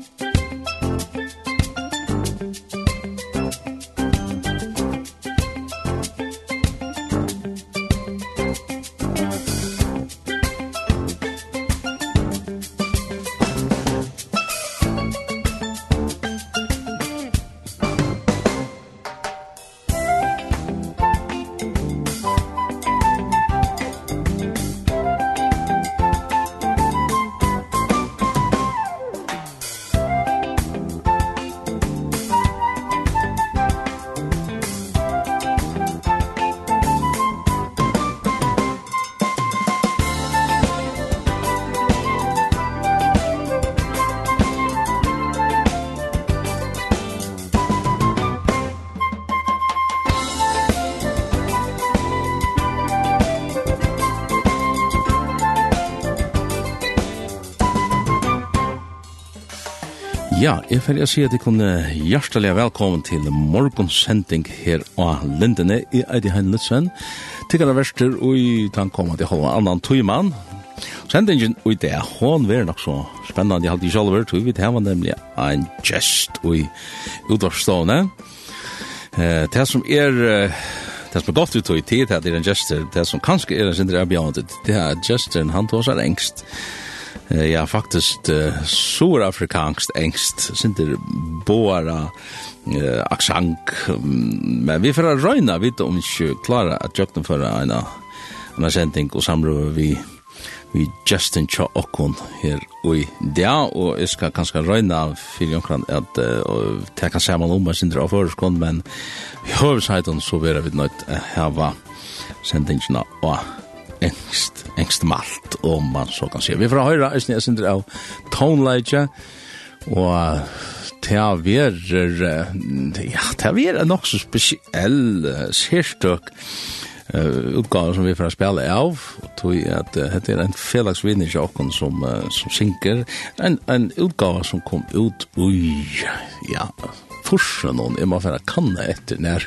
Musik Ja, jeg får si at jeg kunne hjertelig velkommen til morgonsending her av Lindene. i Eidi Heinlitsen. Hein Lutzen, tikkere verster, og jeg kan komme til halva annan tøymann. Sendingen, og det er hånd vær nok så spennende, jeg halte ikke alle vært, og vi tar nemlig en gest i utvarstående. Eh, Det som er det som er godt ut i tid, det er en gestur, det som kanskje er en sindre erbjørnet, det er gesturen, han tåsar engst. Eh, ja, faktisk uh, surafrikansk engst, sinter boara uh, aksang, um, men vi får røyna vidt om vi ikke klarer at jøkken for en annen sending og samrøve vi vi Justin Cha Okon her og ja, og jeg skal kanskje røyna fyrir jonkran at uh, det kan saman om meg sindra av føreskånd, men vi i høvesheiten så vera vi nøyt hava sendingina og engst, engst malt, om man så kan se. Vi får høyra, jeg synes jeg av toneleitje, og det har ja, det har vært nok så spesiell sérstøk uh, utgave som vi får spela av, og tog at uh, det er en felagsvinner til åkken som, uh, som synker, en, en utgave som kom ut, ui, ja, forsen noen, jeg må finne kanna etter nær,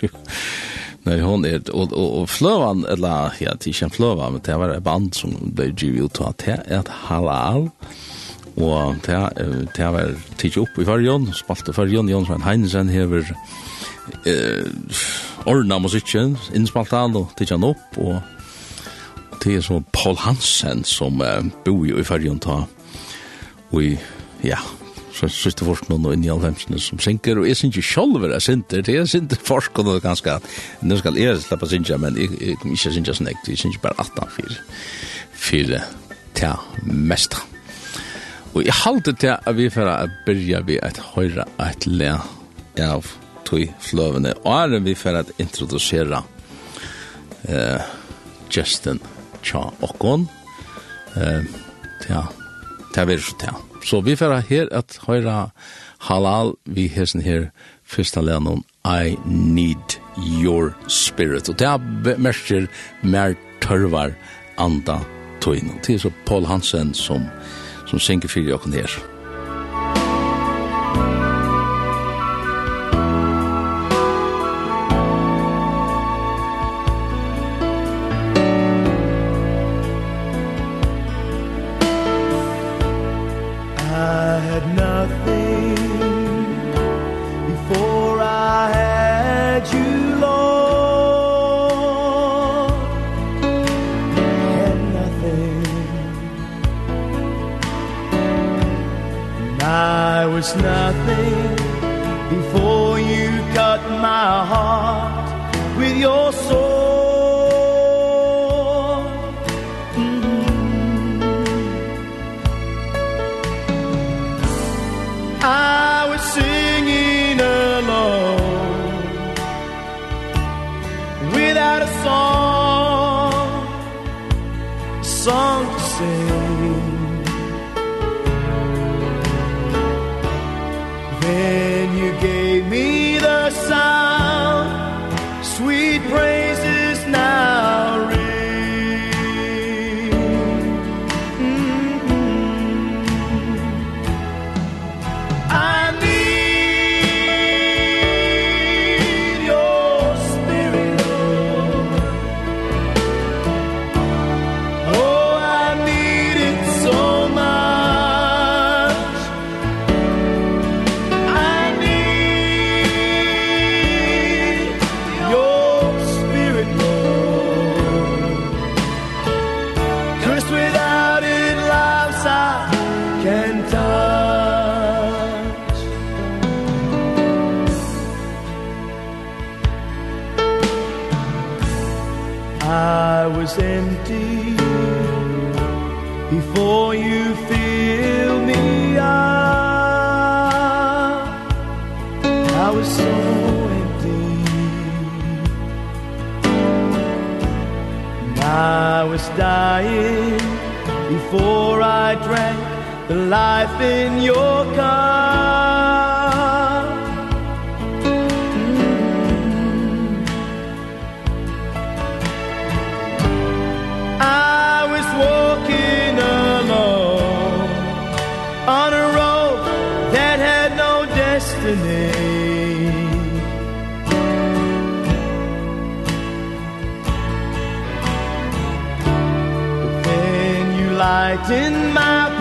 Nej, hon är och och och flövan eller, ja, det er en men det var ett band som blev givet ut att det är ett halal, Och det, det var tidsi upp i fargen, spalte Jon Jonsson Heinsen här eh, ordna musikken, innspalt han, og tidsi han opp, det är så Paul Hansen som eh, bor i fargen ta, Vi ja, siste forskning og inn i alvemsene som synker, og jeg synes ikke selv er synter, det er synter forskning og ganske, nå skal jeg slippe synja, men jeg, jeg kommer ikke synja snekt, jeg synes bare 18 for, for til mesta. Og jeg halte til at vi får begynne vi et høyre et le av tog fløvene, og er vi får at introdusere uh, Justin Tja Okkon, eh, ja, det er vi så til. Så vi får her at høyra halal vi hesen her fyrsta lennom I need your spirit. Og det er merker mer tørvar anda tøyne. Det er så Paul Hansen som, som synker fyrir okken her. was nothing before you cut my heart with your soul cups empty before you fill me up I was so empty. And I was dying before I drank the life in your cup. in my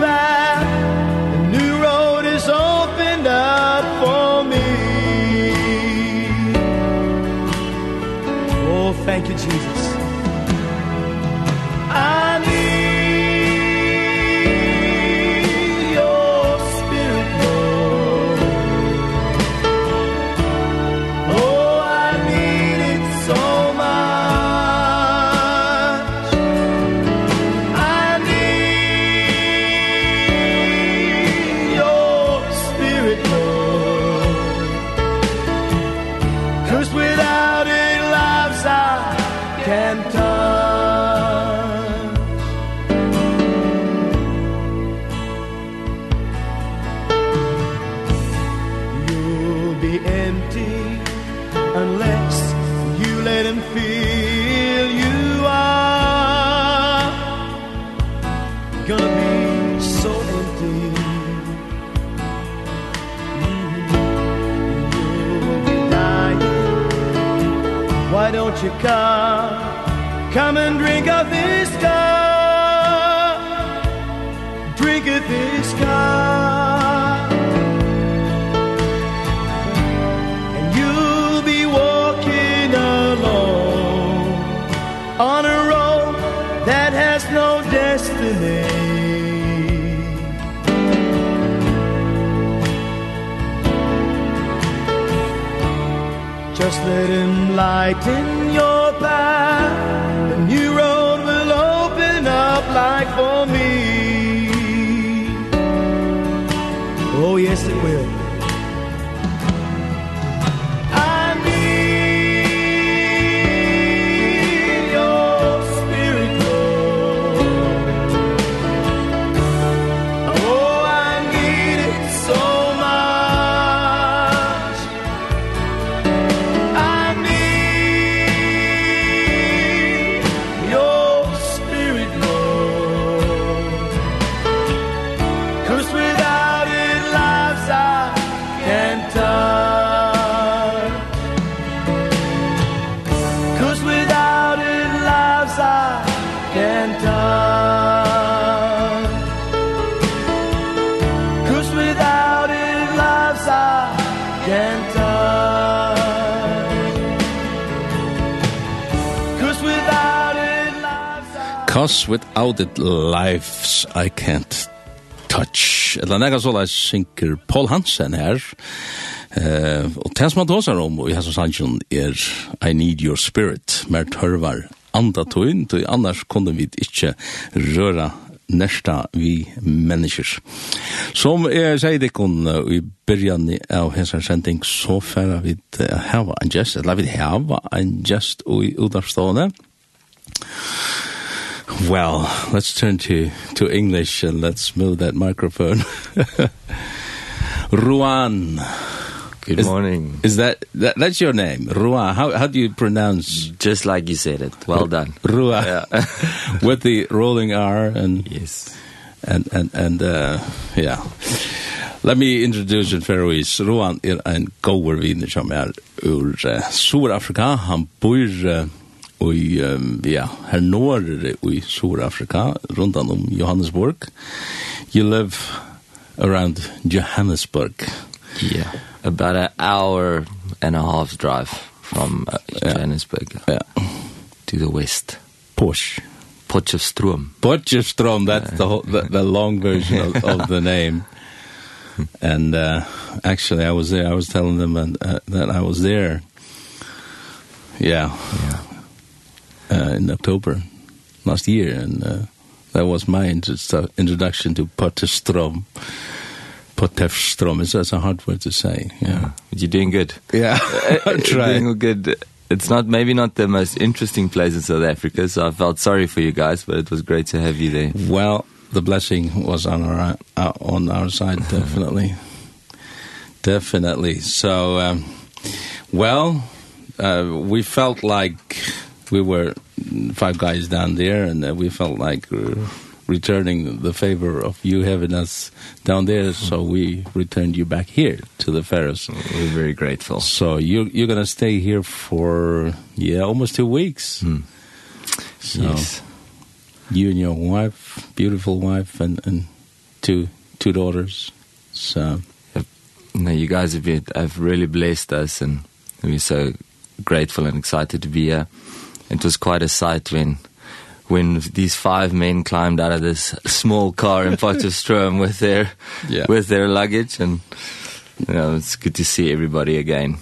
Just let him light in your path. Because without it lives I can't touch. Eller nega så lai synker Paul Hansen her. Uh, og det som han tåsar om, og jeg som sannsjon, er I need your spirit, mer tørvar anda tøyn, tøy annars kunne vi ikkje røra nesta vi mennesker. Som jeg sier det kun i byrjan av hessar sending, så færa vi hava en gest, eller vi hava en gest i udarstående. Well, let's turn to to English and let's move that microphone. Ruan. Good is, morning. Is that, that that's your name? Ruan. How how do you pronounce just like you said it. Well done. Ruan. Yeah. With the rolling R and Yes. And and and uh yeah. Let me introduce in Faroese. Ruan er ein goer vi som er ur uh, Sur Afrika. Han bor uh, i, um, ja, her norr i Sur-Afrika, rundt om Johannesburg. You live around Johannesburg. Yeah, about an hour and a half drive from uh, Johannesburg yeah. Yeah. to the west. Posh. Potchefstroom. Potchefstroom, that's the, whole, the, the long version of, of the name. and uh, actually, I was there. I was telling them that, uh, that I was there. Yeah. yeah uh, in October last year, and uh, that was my introduction to Potterstrom. Potterstrom is that's a hard word to say. Yeah, you're doing good. Yeah, I'm trying. Doing good. It's not maybe not the most interesting place in South Africa, so I felt sorry for you guys, but it was great to have you there. Well, the blessing was on our uh, on our side definitely. definitely. So um well, uh we felt like we were five guys down there and uh, we felt like uh, returning the favor of you having us down there so we returned you back here to the Faroes. We're very grateful. So you you're going to stay here for yeah, almost two weeks. Mm. So yes. You and your wife, beautiful wife and and two two daughters. So no, you guys have been, have really blessed us and we're so grateful and excited to be here it was quite a sight when when these five men climbed out of this small car in Potchefstroom with their yeah. with their luggage and you know it's good to see everybody again.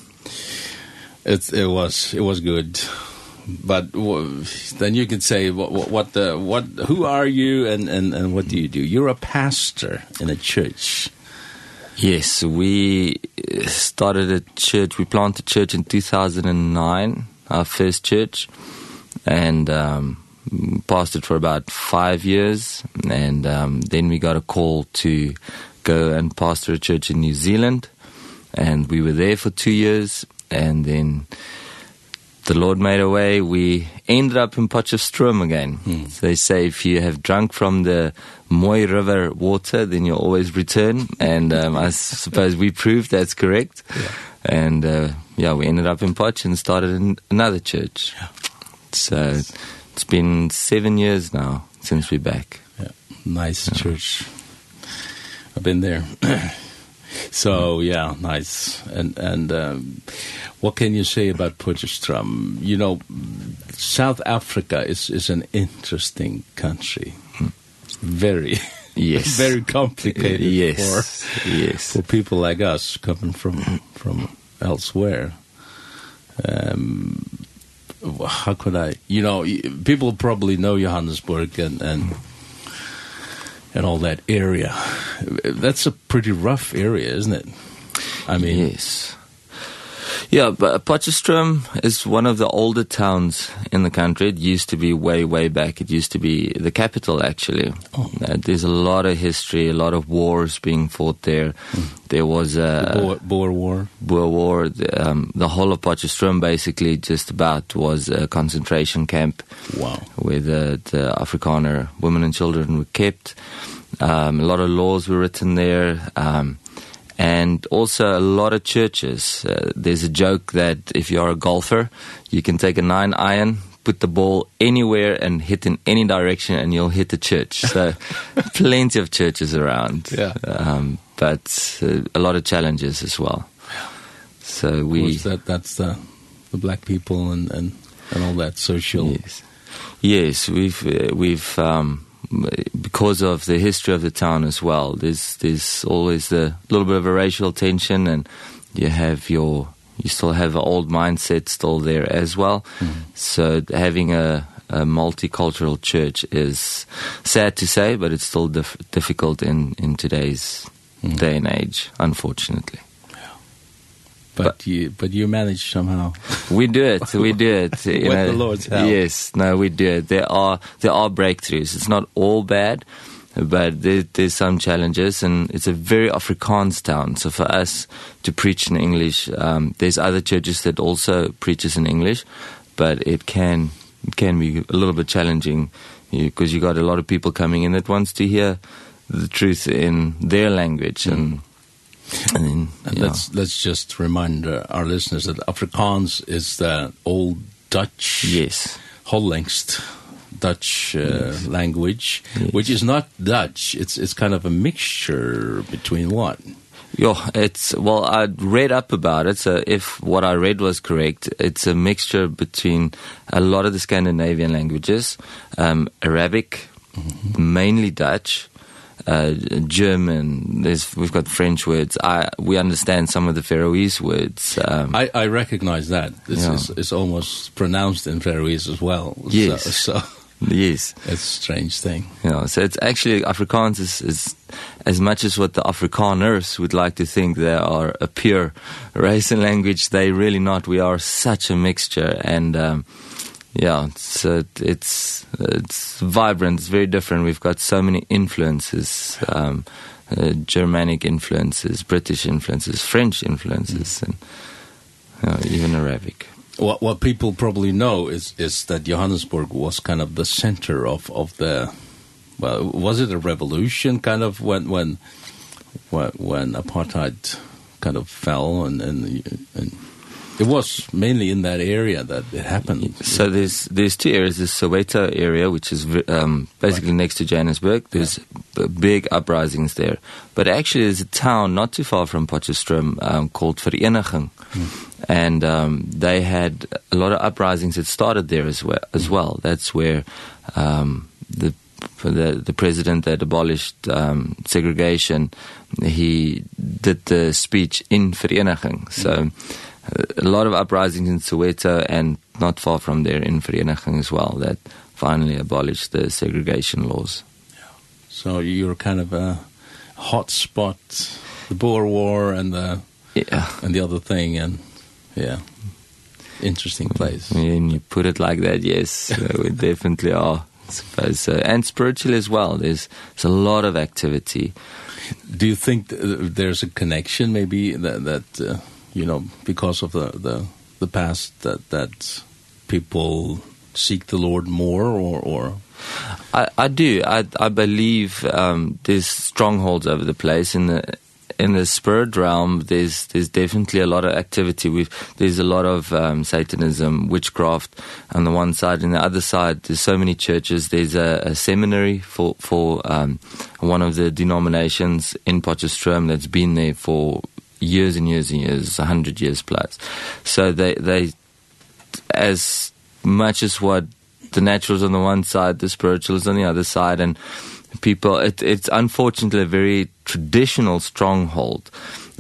It it was it was good. But then you could say what what what the what who are you and and and what do you do? You're a pastor in a church. Yes we started a church we planted a church in 2009 uh, First Church, and um, pastored for about five years, and um, then we got a call to go and pastor a church in New Zealand, and we were there for two years, and then the Lord made a way. We ended up in Potchefstroom again. Mm. So they say if you have drunk from the Moy River water, then you'll always return. And um, I suppose we proved that's correct. Yeah. And uh, yeah, we ended up in Poch and started in another church. Yeah. So it's been seven years now since we're back. Yeah. Nice yeah. church. I've been there. so yeah, nice. And and um, what can you say about Potchefstroom? You know, South Africa is is an interesting country. Very yes. very complicated yes. for yes. for people like us coming from from elsewhere. Um, how could I, you know, people probably know Johannesburg and, and, and all that area. That's a pretty rough area, isn't it? I mean, yes. Yeah, but Potchefstroom is one of the older towns in the country. It used to be way, way back. It used to be the capital, actually. Oh. Uh, there's a lot of history, a lot of wars being fought there. Mm. There was a... The Boer, Boer War. Boer War. The, um, the whole of Potchefstroom, basically, just about was a concentration camp. Wow. Where the, the Afrikaner women and children were kept. Um, a lot of laws were written there. Um, and also a lot of churches uh, there's a joke that if you're a golfer you can take a 9 iron put the ball anywhere and hit in any direction and you'll hit the church. So plenty of churches around. Yeah. um but uh, a lot of challenges as well. So we that that's the the black people and and and all that social yes. Yes we've uh, we've um because of the history of the town as well there's there's always a little bit of a racial tension and you have your you still have an old mindset still there as well mm -hmm. so having a a multicultural church is sad to say but it's still dif difficult in in today's mm -hmm. day and age unfortunately but, but you but you manage somehow. We do it we do it you know, the Lord's help. yes no we do it. There are there are breakthroughs. It's not all bad but there, there's some challenges and it's a very afrikaans town. So for us to preach in english um there's other churches that also preaches in english but it can it can be a little bit challenging because you, you got a lot of people coming in that wants to hear the truth in their language mm. and And then, and yeah. let's let's just remind our listeners that Afrikaans is the old Dutch, yes, Hollandst Dutch uh, yes. language, yes. which is not Dutch. It's it's kind of a mixture between what. Yeah, it's well I read up about it so if what I read was correct it's a mixture between a lot of the Scandinavian languages um Arabic mm -hmm. mainly Dutch uh, German. There's, we've got French words. I, we understand some of the Faroese words. Um, I, I recognize that. This yeah. it's, it's almost pronounced in Faroese as well. Yes. So, so yes. It's a strange thing. Yeah, so it's actually Afrikaans is, is as much as what the Afrikaners would like to think they are a pure race and language, they really not. We are such a mixture and... Um, yeah, it's uh, it's it's vibrant. It's very different. We've got so many influences, um, uh, Germanic influences, British influences, French influences, mm. and uh, even Arabic. What what people probably know is is that Johannesburg was kind of the center of of the well, was it a revolution kind of when when when, when apartheid kind of fell and and and it was mainly in that area that it happened. So there's there's two areas: the Soweto area, which is um, basically right. next to Johannesburg. There's yeah. big uprisings there, but actually there's a town not too far from Potchefstroom um, called Vereniging, mm. and um, they had a lot of uprisings that started there as well. As well, that's where um, the the the president that abolished um segregation he did the speech in Vereniging so mm a lot of uprisings in Soweto and not far from there in Vereniging as well that finally abolished the segregation laws. Yeah. So you're kind of a hot spot, the Boer War and the yeah. and the other thing and yeah. Interesting place. When you put it like that, yes, we definitely are. Suppose so. and spiritual as well. There's there's a lot of activity. Do you think th there's a connection maybe that that uh, you know because of the the the past that that people seek the Lord more or or? I I do. I I believe um there's strongholds over the place in the in the spirit realm there's there's definitely a lot of activity. We've there's a lot of um satanism witchcraft on the one side. And the other side there's so many churches. There's a, a seminary for for um one of the denominations in Potchefstroom that's been there for years and years and years, 100 years plus. So they, they as much as what the naturals on the one side, the spirituals on the other side, and people, it, it's unfortunately a very traditional stronghold.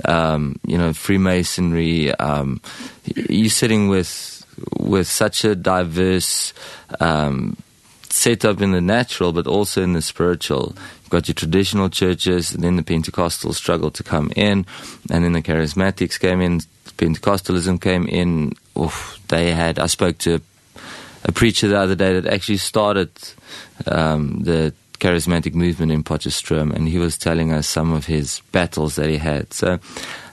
Um, you know, Freemasonry, um, you're sitting with, with such a diverse, um, set up in the natural but also in the spiritual. You've got your traditional churches and then the Pentecostals struggled to come in and then the Charismatics came in, Pentecostalism came in. Oof, they had, I spoke to a, a preacher the other day that actually started um, the charismatic movement in Potchefstroom and he was telling us some of his battles that he had. So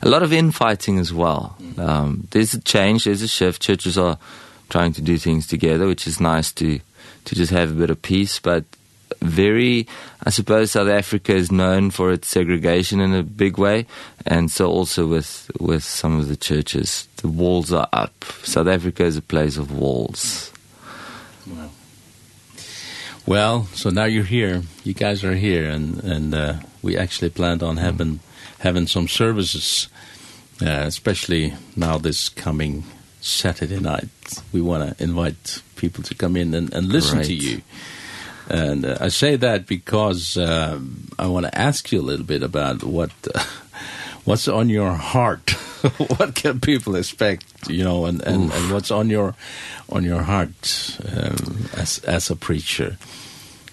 a lot of infighting as well. Um, there's a change, there's a shift. Churches are trying to do things together, which is nice to to just have a bit of peace, but very I suppose South Africa is known for its segregation in a big way and so also with with some of the churches. The walls are up. South Africa is a place of walls. Wow. well so now you're here. You guys are here and and uh, we actually planned on having having some services uh, especially now this coming Saturday night. We want to invite people to come in and, and listen right. to you. And uh, I say that because um, I want to ask you a little bit about what uh, what's on your heart. what can people expect, you know, and and, and what's on your on your heart um, as as a preacher.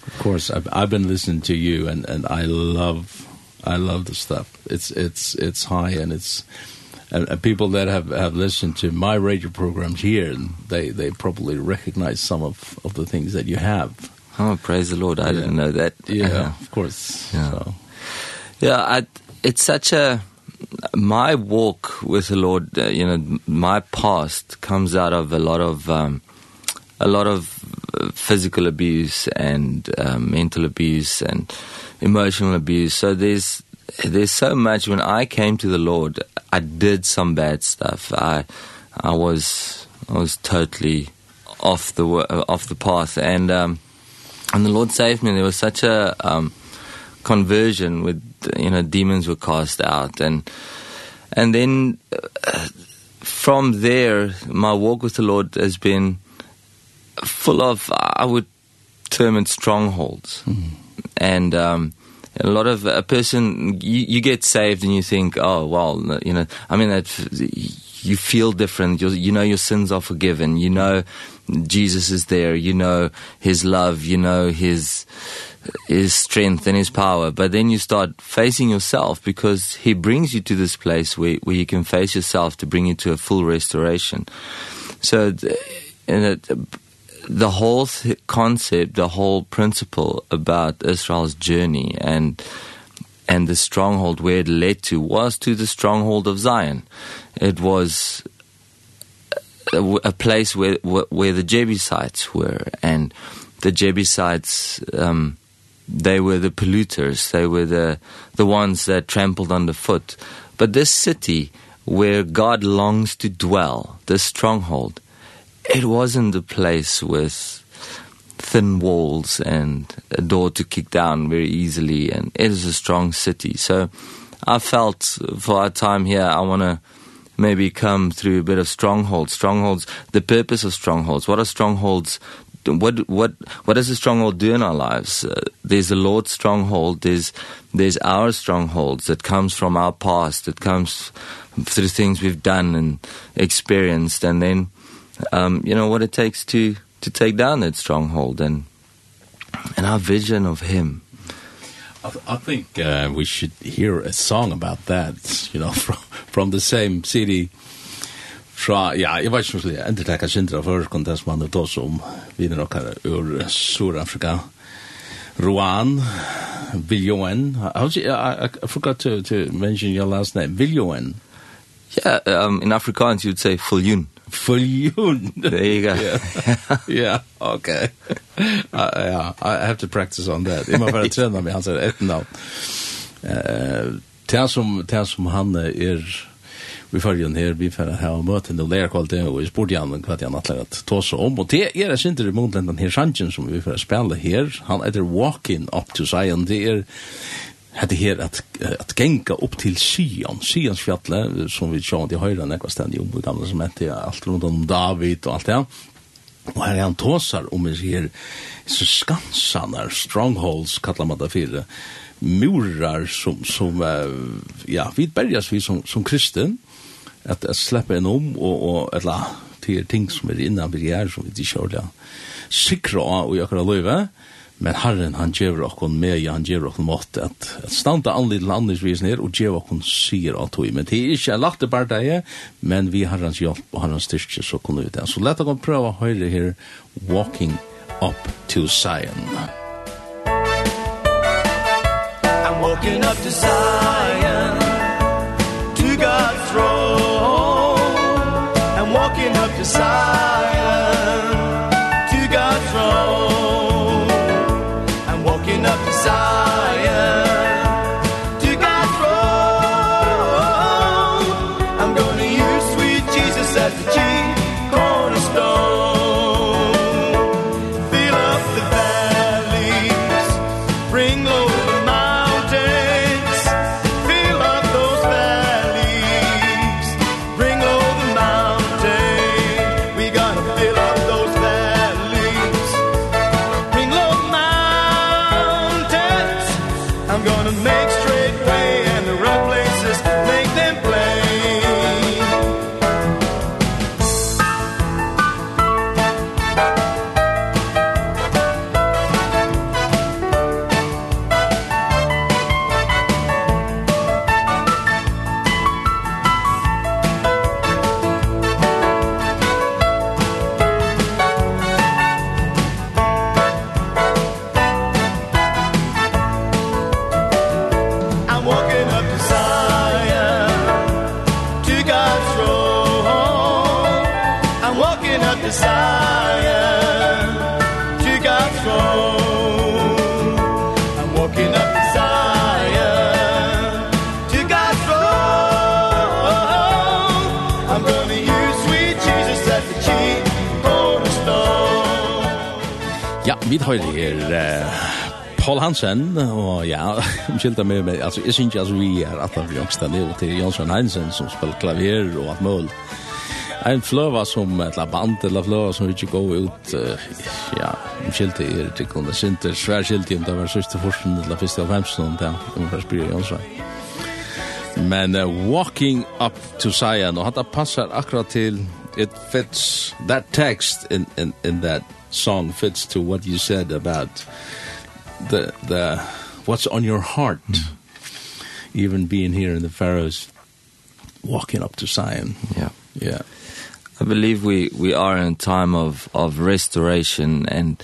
Of course, I've I've been listening to you and and I love I love the stuff. It's it's it's high and it's and, and people that have, have listened to my radio programs here, they, they probably recognize some of, of the things that you have. Oh, praise the Lord. I yeah. didn't know that. Yeah, of course. Yeah, so. yeah I, it's such a... My walk with the Lord, uh, you know, my past comes out of a lot of... Um, a lot of physical abuse and um, mental abuse and emotional abuse so there's there's so much when I came to the Lord, I did some bad stuff. I I was I was totally off the off the path and um and the Lord saved me. There was such a um conversion with you know demons were cast out and and then uh, from there my walk with the Lord has been full of I would term it strongholds. Mm. And um a lot of a person you, you get saved and you think oh well you know i mean that you feel different. You you know your sins are forgiven. You know Jesus is there. You know his love. You know his his strength and his power. But then you start facing yourself because he brings you to this place where where you can face yourself to bring you to a full restoration. So and it the whole th concept, the whole principle about Israel's journey and and the stronghold where it led to was to the stronghold of Zion. It was a, a place where, where the Jebusites were and the Jebusites um they were the polluters they were the the ones that trampled underfoot but this city where God longs to dwell this stronghold it wasn't a place with thin walls and a door to kick down very easily and it is a strong city. So I felt for our time here I want to maybe come through a bit of strongholds. Strongholds the purpose of strongholds. What are strongholds? What what what does a stronghold do in our lives? Uh, there's the lord's stronghold there's there's our strongholds that comes from our past that comes through things we've done and experienced and then um, you know, what it takes to, to take down that stronghold and, and our vision of him. I, th I think uh, we should hear a song about that, you know, from, from the same city. Fra, ja, jeg vet ikke om det er endur tekka for før kontest man det også om videre okkar ur Sur-Afrika. Ruan, Viljoen, I, I forgot to, to mention your last name, Viljoen. Yeah, um, in Afrikaans you'd say Fuljun. Fuljun. There you go. Yeah, yeah okay. Uh, yeah, I have to practice on that. Jeg må bare trene meg, han sier et navn. Uh, det som, det som han er vi följer her, vi för att ha möten och lära kvalitet och vi sport igen kvart igen att lära ta sig om och det är det synte det mot den här chansen som vi får spela här han heter walking up to Zion det är hade här att att gänga upp till Sion, Sions fjäll som vi såg i höjden där kostar ju om gamla som hette allt runt om David och allt det. Och här är han tåsar om vi ser så skansanar, strongholds kallar man det för murar som som ja, vi bergas vi som som kristen att, att släppa en om och och alla till ting som är innan vi är som vi inte kör där. Sikra och jag kan. Men Herren han gjør okkon med, han gjør okkon mått at, at standa anlid til andres ned og gjør okkon sier av tog. Men det er ikke en lagt deg men vi Herrens hjelp og hans styrke så kunne vi det. Så lett okkon prøve å høre her Walking Up to Zion. I'm walking up to Zion To God's throne I'm walking up to Zion sun høyre her uh, Paul Hansen og ja, skilta meg med, altså jeg synes altså vi er at han jongsta ned til Jonsson Hansen som spiller klavier og alt mål en fløva som et band eller fløva som ikke går ut uh, ja, skilta er til kunne sinter svær skilta om det var sørste forsen eller første av femsen om det spyrir Jonsson men uh, Walking Up to Zion og hatt passar akkurat til it fits that text in, in, in that song fits to what you said about the the what's on your heart mm. even being here in the Faroes walking up to Zion. Yeah. Yeah. I believe we we are in a time of of restoration and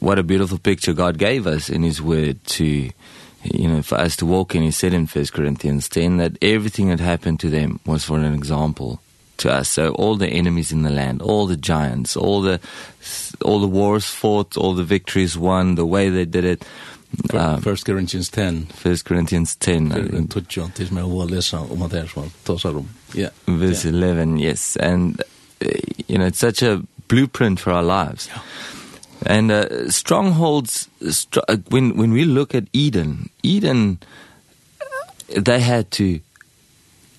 what a beautiful picture God gave us in his word to you know for us to walk in he said in 1 Corinthians 10 that everything that happened to them was for an example to us. So all the enemies in the land, all the giants, all the all the wars fought, all the victories won, the way they did it. Um, First Corinthians 10. First Corinthians 10. And Tutjon till mig att läsa om det här som tar om. Yeah. Verse 11, yes. And uh, you know, it's such a blueprint for our lives. Yeah. And uh, strongholds str when when we look at Eden, Eden they had to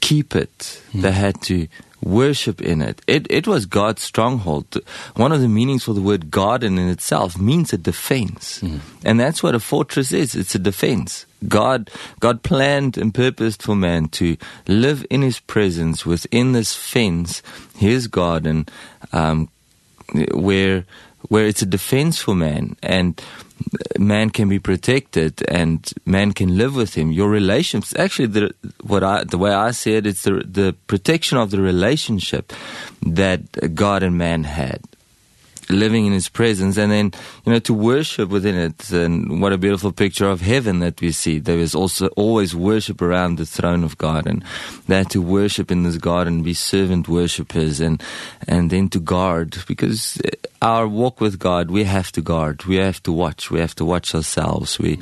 keep it. Mm. They had to worship in it. It it was God's stronghold. One of the meanings for the word garden in itself means a defense. Mm. And that's what a fortress is. It's a defense. God God planned and purposed for man to live in his presence within this fence, his garden um where where it's a defense for man and man can be protected and man can live with him. Your relationships actually the what I the way I see it it's the the protection of the relationship that God and man had living in his presence and then you know to worship within it. And what a beautiful picture of heaven that we see. There is also always worship around the throne of God and that to worship in this garden be servant worshippers and and then to guard. Because our walk with God we have to guard. We have to watch. We have to watch ourselves. We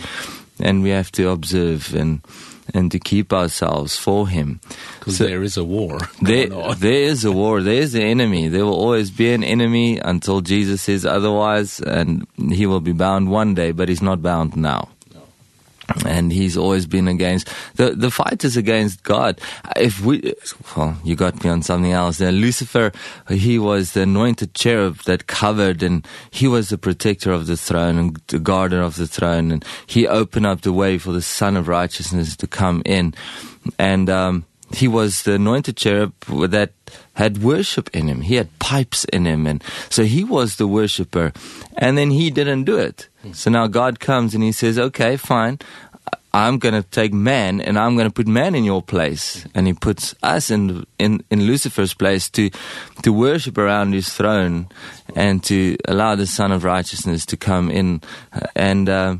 and we have to observe and and to keep ourselves for him. Because so there is a war. There, there is a war. There is an enemy. There will always be an enemy until Jesus says otherwise, and he will be bound one day, but he's not bound now and he's always been against the the fight is against god. If we well you got me on something else. Then lucifer he was the anointed cherub that covered and he was the protector of the throne and the guardian of the throne. And he opened up the way for the son of righteousness to come in. And um he was the anointed cherub that had worship in him. He had pipes in him. And so he was the worshipper And then he didn't do it. So now God comes and he says, okay, fine. I'm going to take man and I'm going to put man in your place. And he puts us in, in, in Lucifer's place to, to worship around his throne and to allow the son of righteousness to come in. And uh,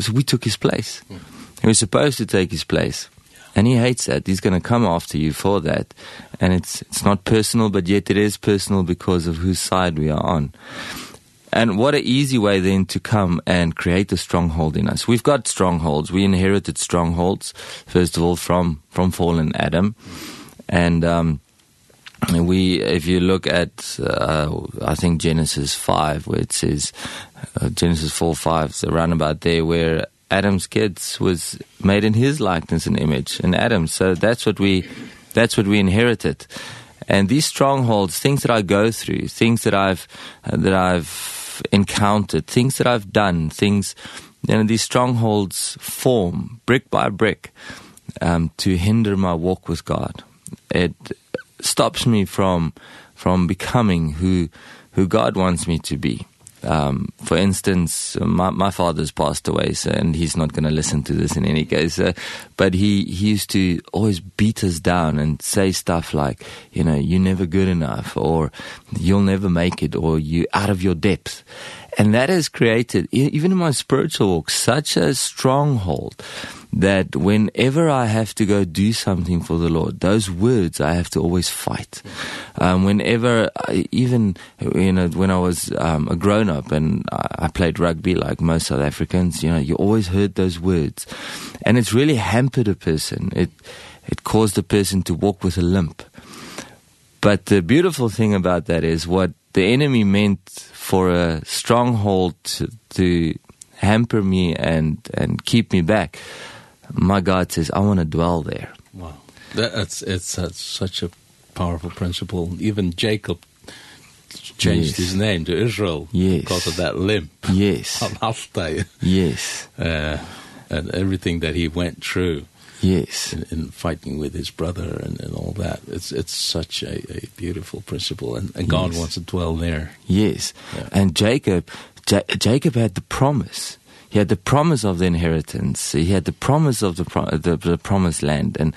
so we took his place. He was supposed to take his place. And he hates that. He's going to come after you for that. And it's it's not personal, but yet it is personal because of whose side we are on. And what an easy way then to come and create a stronghold in us. We've got strongholds. We inherited strongholds first of all from from fallen Adam. And um we if you look at uh, I think Genesis 5 where it says uh, Genesis 4 5 so around about there where Adam's kids was made in his likeness and image in Adam so that's what we that's what we inherited. And these strongholds things that I go through things that I've uh, that I've encountered things that I've done things you know these strongholds form brick by brick um to hinder my walk with God. It stops me from from becoming who who God wants me to be um for instance my my father's passed away so, and he's not going to listen to this in any case uh, but he he used to always beat us down and say stuff like you know you're never good enough or you'll never make it or you out of your depth. And that has created, even in my spiritual walk, such a stronghold that whenever I have to go do something for the Lord, those words I have to always fight. Um, whenever, I, even you know, when I was um, a grown-up and I, played rugby like most South Africans, you know, you always heard those words. And it's really hampered a person. It, it caused a person to walk with a limp. But the beautiful thing about that is what the enemy meant for a stronghold to, to hamper me and and keep me back. My god says i want to dwell there. Wow. That's it's a, such a powerful principle. Even jacob changed yes. his name to israel yes. because of that limp yes. on half yes. Uh and everything that he went through yes. In, in fighting with his brother and and all that. It's it's such a a beautiful principle and and yes. God wants to dwell there. Yes. Yeah. and Jacob ja Jacob had the promise. He had the promise of the inheritance. He had the promise of the pro the, the promised land. And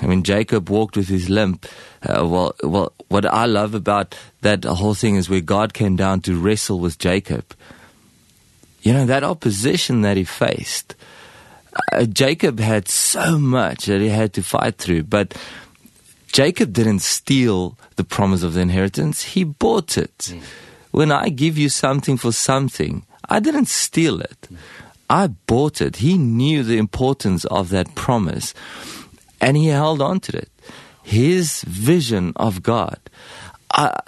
i mean jacob walked with his limp. Uh, well well what i love about that whole thing is where god came down to wrestle with jacob. You know that opposition that he faced uh, Jacob had so much that he had to fight through, but Jacob didn't steal the promise of the inheritance, he bought it. Mm. When I give you something for something, I didn't steal it. Mm. I bought it. He knew the importance of that promise and he held on to it. His vision of God. I,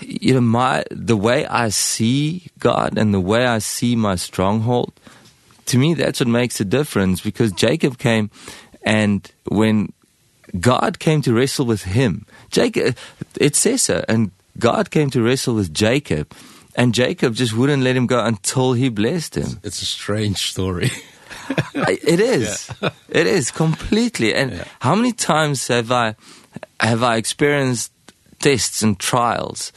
you know my the way I see God and the way I see my stronghold to me that's what makes a difference because Jacob came and when God came to wrestle with him Jacob it says so and God came to wrestle with Jacob and Jacob just wouldn't let him go until he blessed him it's, a strange story it is yeah. it is completely and yeah. how many times have I have I experienced tests and trials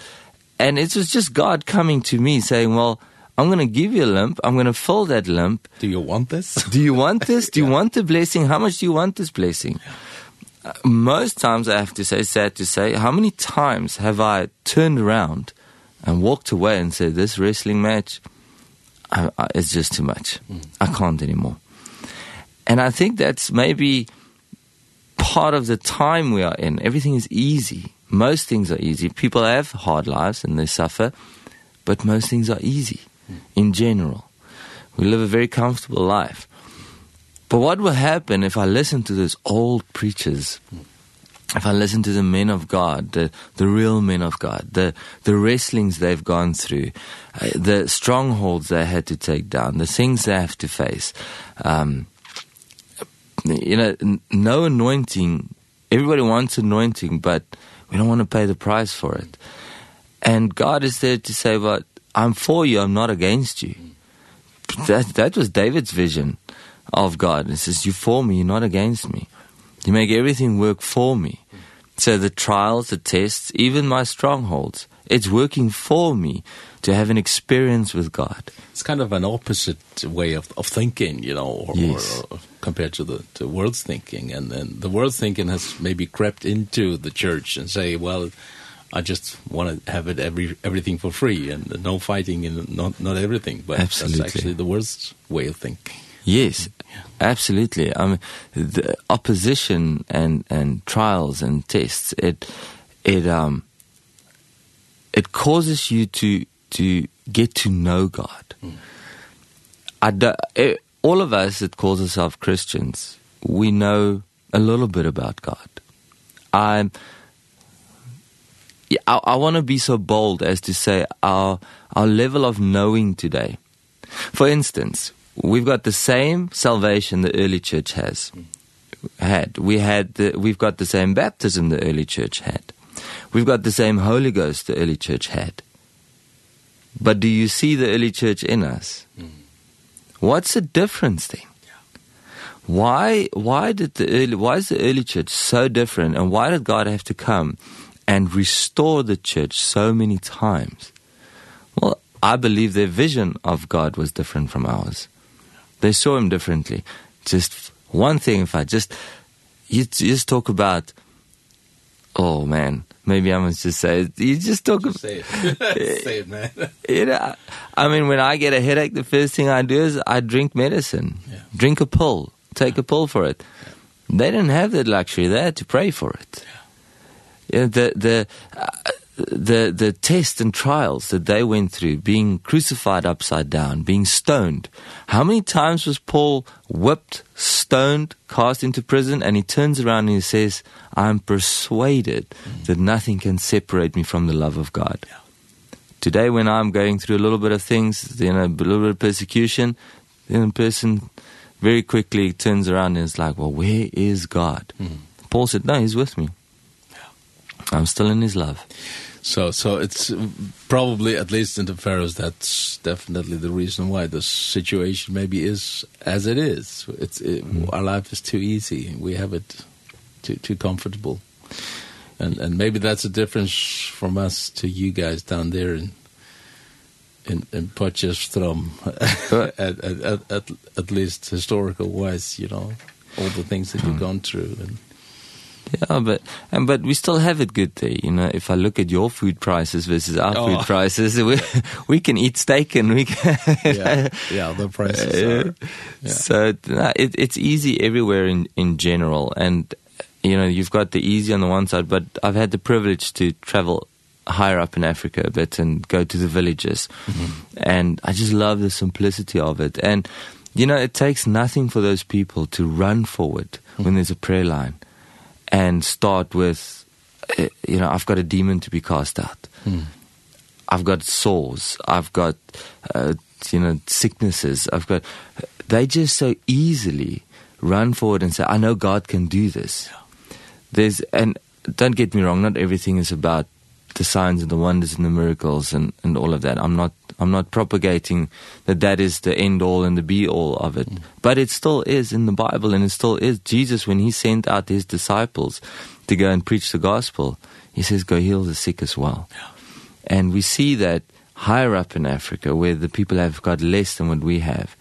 and it was just God coming to me saying well I'm going to give you a lump. I'm going to fill that lump. Do you want this? do you want this? Do you want the blessing? How much do you want this blessing? Uh, most times I have to say, sad to say, how many times have I turned around and walked away and said, this wrestling match, I, I, it's just too much. Mm. I can't anymore. And I think that's maybe part of the time we are in. Everything is easy. Most things are easy. People have hard lives and they suffer, but most things are easy in general. We live a very comfortable life. But what will happen if I listen to these old preachers? If I listen to the men of God, the the real men of God, the the wrestlings they've gone through, uh, the strongholds they had to take down, the things they have to face. Um you know, no anointing. Everybody wants anointing, but we don't want to pay the price for it. And God is there to say, "But I'm for you, I'm not against you. That, that was David's vision of God. He says, you're for me, you're not against me. You make everything work for me. So the trials, the tests, even my strongholds, it's working for me to have an experience with God. It's kind of an opposite way of of thinking, you know, or, yes. or, or compared to the to world's thinking and then the world's thinking has maybe crept into the church and say, well, I just want to have it every everything for free and no fighting and not not everything but absolutely. that's actually the worst way of thinking yes yeah. absolutely i mean the opposition and and trials and tests it it um it causes you to to get to know god mm. i do, it, all of us that calls ourselves christians we know a little bit about god i'm yeah, I, I want to be so bold as to say our, our level of knowing today. For instance, we've got the same salvation the early church has had. We had the, we've got the same baptism the early church had. We've got the same Holy Ghost the early church had. But do you see the early church in us? Mm. What's the difference then? Why why did the early why is the early church so different and why did God have to come and restore the church so many times. Well, I believe their vision of God was different from ours. They saw him differently. Just one thing if I just you, you just talk about oh man, maybe I must just say it. you just talk just say it. say it, man. you know, I mean when I get a headache the first thing I do is I drink medicine. Yeah. Drink a pill. Take yeah. a pill for it. Yeah. They didn't have that luxury. They had to pray for it. Yeah you know, the the uh, the the tests and trials that they went through being crucified upside down being stoned how many times was paul whipped stoned cast into prison and he turns around and he says i'm persuaded mm. that nothing can separate me from the love of god yeah. today when i'm going through a little bit of things you know a little bit of persecution then a person very quickly turns around and is like well where is god mm. paul said no he's with me I'm still in his love. So, so it's probably, at least in the Pharaohs, that's definitely the reason why the situation maybe is as it is. It's, it, mm. Our life is too easy. We have it too, too comfortable. And, and maybe that's a difference from us to you guys down there in, in, in Potchefstroom, at, at, at, at least historical-wise, you know, all the things that you've gone through and Yeah, but and but we still have it good there. You know, if I look at your food prices versus our oh. food prices, we we can eat steak and we can yeah, yeah, the prices are. Yeah. So no, it it's easy everywhere in in general, and you know you've got the easy on the one side, but I've had the privilege to travel higher up in Africa a bit and go to the villages, mm -hmm. and I just love the simplicity of it. And you know, it takes nothing for those people to run forward mm -hmm. when there's a prayer line and start with uh, you know I've got a demon to be cast out. Mm. I've got sores, I've got uh, you know sicknesses, I've got they just so easily run forward and say I know God can do this. Yeah. There's and don't get me wrong, not everything is about the signs and the wonders and the miracles and and all of that. I'm not I'm not propagating that that is the end all and the be all of it. Mm. But it still is in the Bible and it still is Jesus when he sent out his disciples to go and preach the gospel. He says go heal the sick as well. Yeah. And we see that higher up in Africa where the people have got less than what we have.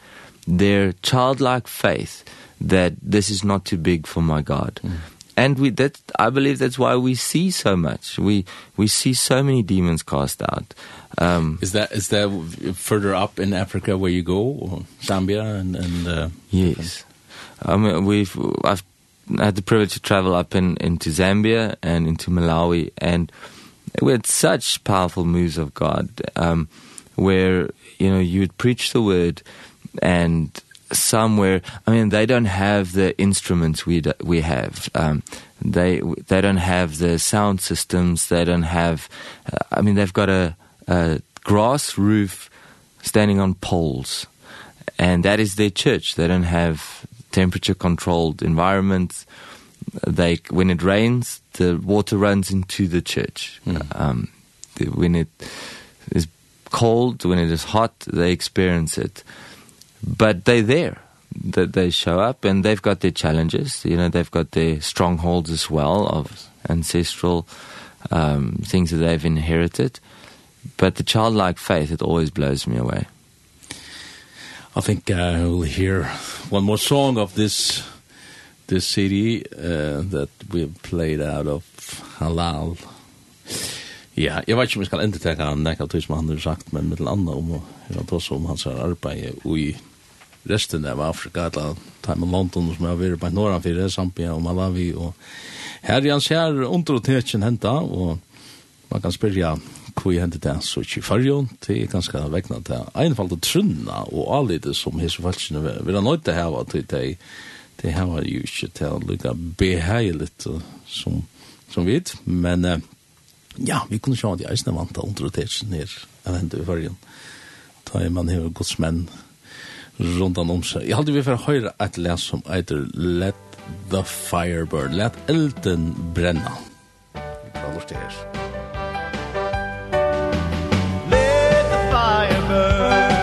Their childlike faith that this is not too big for my God. Mm and we that I believe that's why we see so much. We we see so many demons cast out. Um Is that is there further up in Africa where you go or Zambia and and uh, Yes. I mean we've I've had the privilege to travel up in into Zambia and into Malawi and we had such powerful moves of God um where you know you would preach the word and somewhere i mean they don't have the instruments we do, we have. Um they they don't have the sound systems they don't have uh, i mean they've got a a grass roof standing on poles. And that is their church. They don't have temperature controlled environments. They when it rains the water runs into the church. Mm. um when it is cold when it is hot they experience it but they're there. that they show up and they've got their challenges. You know, they've got their strongholds as well of ancestral um, things that they've inherited. But the childlike faith, it always blows me away. I think uh, we'll hear one more song of this this CD uh, that we've played out of Halal. Ja, jeg vet ikke om jeg skal endeteke han, det er som han har sagt, men med landa om, jeg vet også om hans arbeid i resten av Afrika, eller Time London, som har vært på Norran for Zambia og Malawi, og her er han ser underteken henta, og man kan spyrja hvor jeg hentet det, så ikke i fargen, det er ganske vekna til einfalt og trunna og avlite som hese falskene vil ha nøyde her, til det det her var jo ikke til å lukka beheiligt som, som vet, men eh, Ja, vi kunne sjå at jeg eisne vant av underrotation her, av hendet i fargen. Da er man hever godsmenn rundan om seg. Jeg hadde vi for å høre et les som eiter Let the fire burn, let elden brenna. Vi kan lort det her. Let the fire burn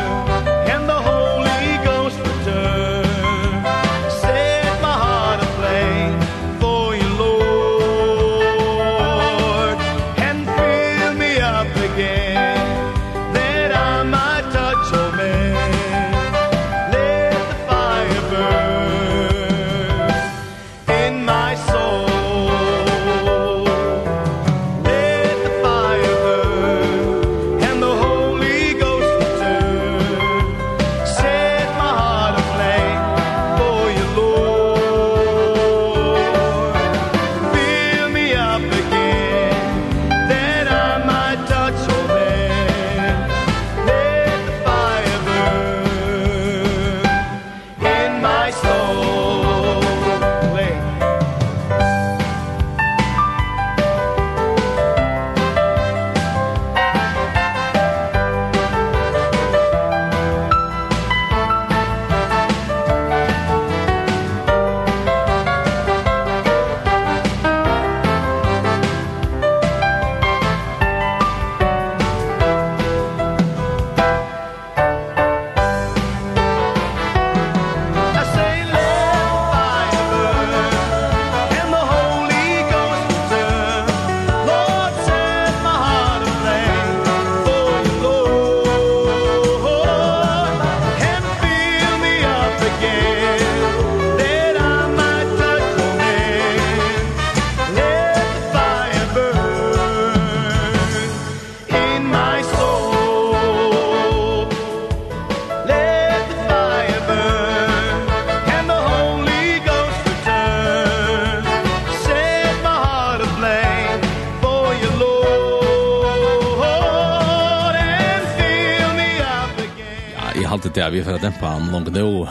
Ja, vi får dempa han langt nå.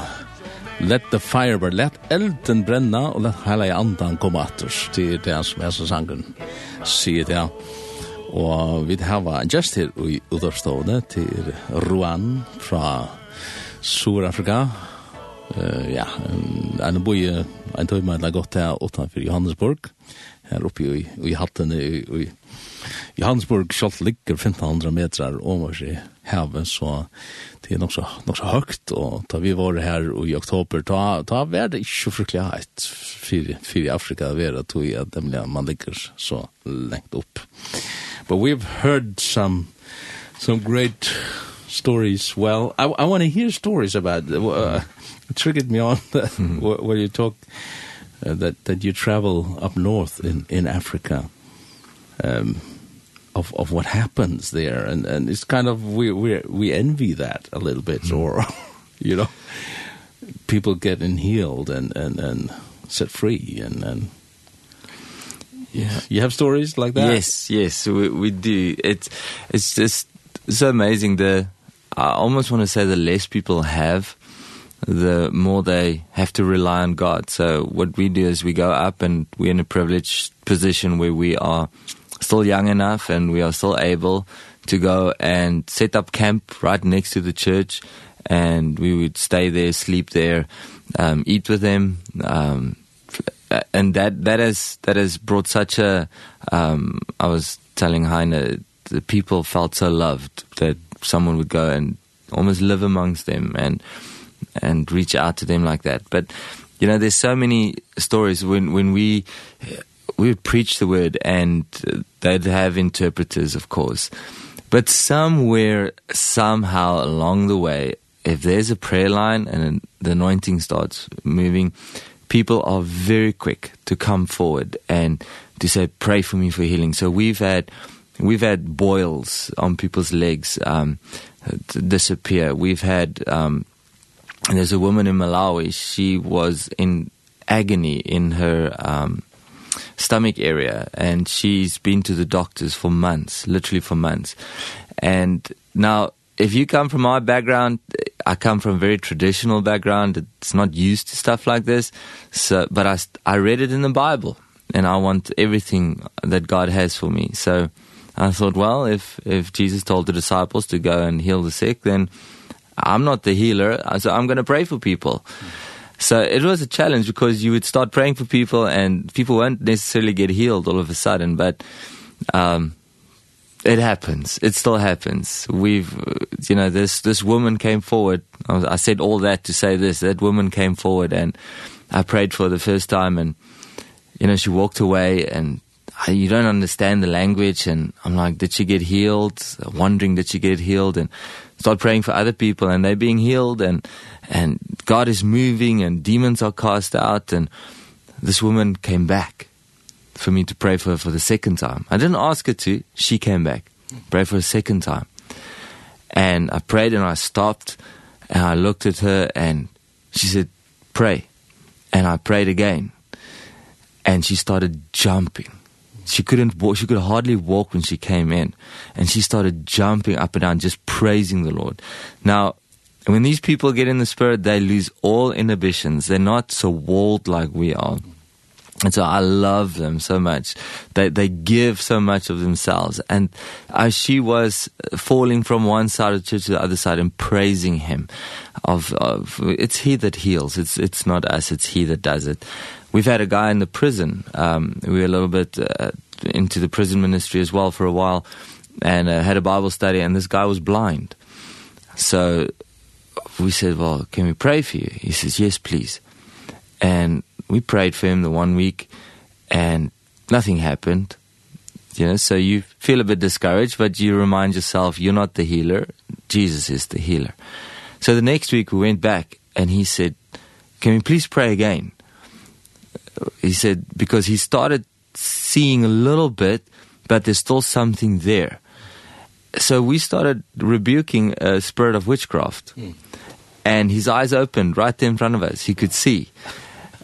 Let the fire burn, let elden brenna, og let heila i andan komme atter. Det er det som er så sangen, sier det. Og vi har en gest her i utavstående til Ruan fra Sur-Afrika. Uh, ja, en boi, en tøyma eller godt her utenfor Johannesburg. Her oppe i, i hattene i, i Johannesburg, selv ligger 1500 meter over seg havet, så det är nog så nok så høyt, og da vi var her i oktober ta ta var det inte fruktligt ett för för Afrika det var att vi nemlig dem man ligger så lengt opp. but we've heard some some great stories well i i want to hear stories about uh, it triggered me on that, mm -hmm. where you talk uh, that that you travel up north in in Africa um of of what happens there. And and it's kind of we we we envy that a little bit mm. or you know people getting healed and and and set free and and yeah. You have stories like that? Yes yes we we do. It's it's just so amazing the I almost want to say the less people have the more they have to rely on God. So what we do is we go up and we're in a privileged position where we are still young enough and we are still able to go and set up camp right next to the church and we would stay there, sleep there, um, eat with them. Um, and that, that, has, that has brought such a, um, I was telling Heine, the people felt so loved that someone would go and almost live amongst them and, and reach out to them like that. But, you know, there's so many stories when, when we we would preach the word and they'd have interpreters of course. But somewhere somehow along the way if there's a prayer line and the anointing starts moving people are very quick to come forward and to say pray for me for healing. So we've had we've had boils on people's legs um disappear. We've had um there's a woman in Malawi. She was in agony in her um stomach area and she's been to the doctors for months, literally for months. And now if you come from my background, I come from a very traditional background. It's not used to stuff like this. So but I I read it in the Bible and I want everything that God has for me. So I thought, well, if if Jesus told the disciples to go and heal the sick, then I'm not the healer, so I'm going to pray for people. Mm. So it was a challenge because you would start praying for people and people won't necessarily get healed all of a sudden, but um it happens. It still happens. We've you know this this woman came forward. I, was, I said all that to say this. That woman came forward and I prayed for the first time and you know she walked away and I, you don't understand the language and I'm like did she get healed? I'm wondering did she get healed and start praying for other people and they being healed and and God is moving and demons are cast out and this woman came back for me to pray for her for the second time. I didn't ask her to, she came back. Pray for a second time. And I prayed and I stopped and I looked at her and she said, "Pray." And I prayed again. And she started jumping. She couldn't walk, she could hardly walk when she came in. And she started jumping up and down just praising the Lord. Now, And when these people get in the Spirit, they lose all inhibitions. They're not so walled like we are. And so I love them so much. They, they give so much of themselves. And as she was falling from one side of the church to the other side and praising him, of, of it's he that heals. It's, it's not us, it's he that does it. We've had a guy in the prison. Um, we were a little bit uh, into the prison ministry as well for a while and uh, had a Bible study, and this guy was blind. So we said, well, can we pray for you? He says, yes, please. And we prayed for him the one week and nothing happened. You know, so you feel a bit discouraged, but you remind yourself, you're not the healer. Jesus is the healer. So the next week we went back and he said, can we please pray again? He said, because he started seeing a little bit, but there's still something there. So we started rebuking a spirit of witchcraft. Mm and his eyes opened right there in front of us. He could see.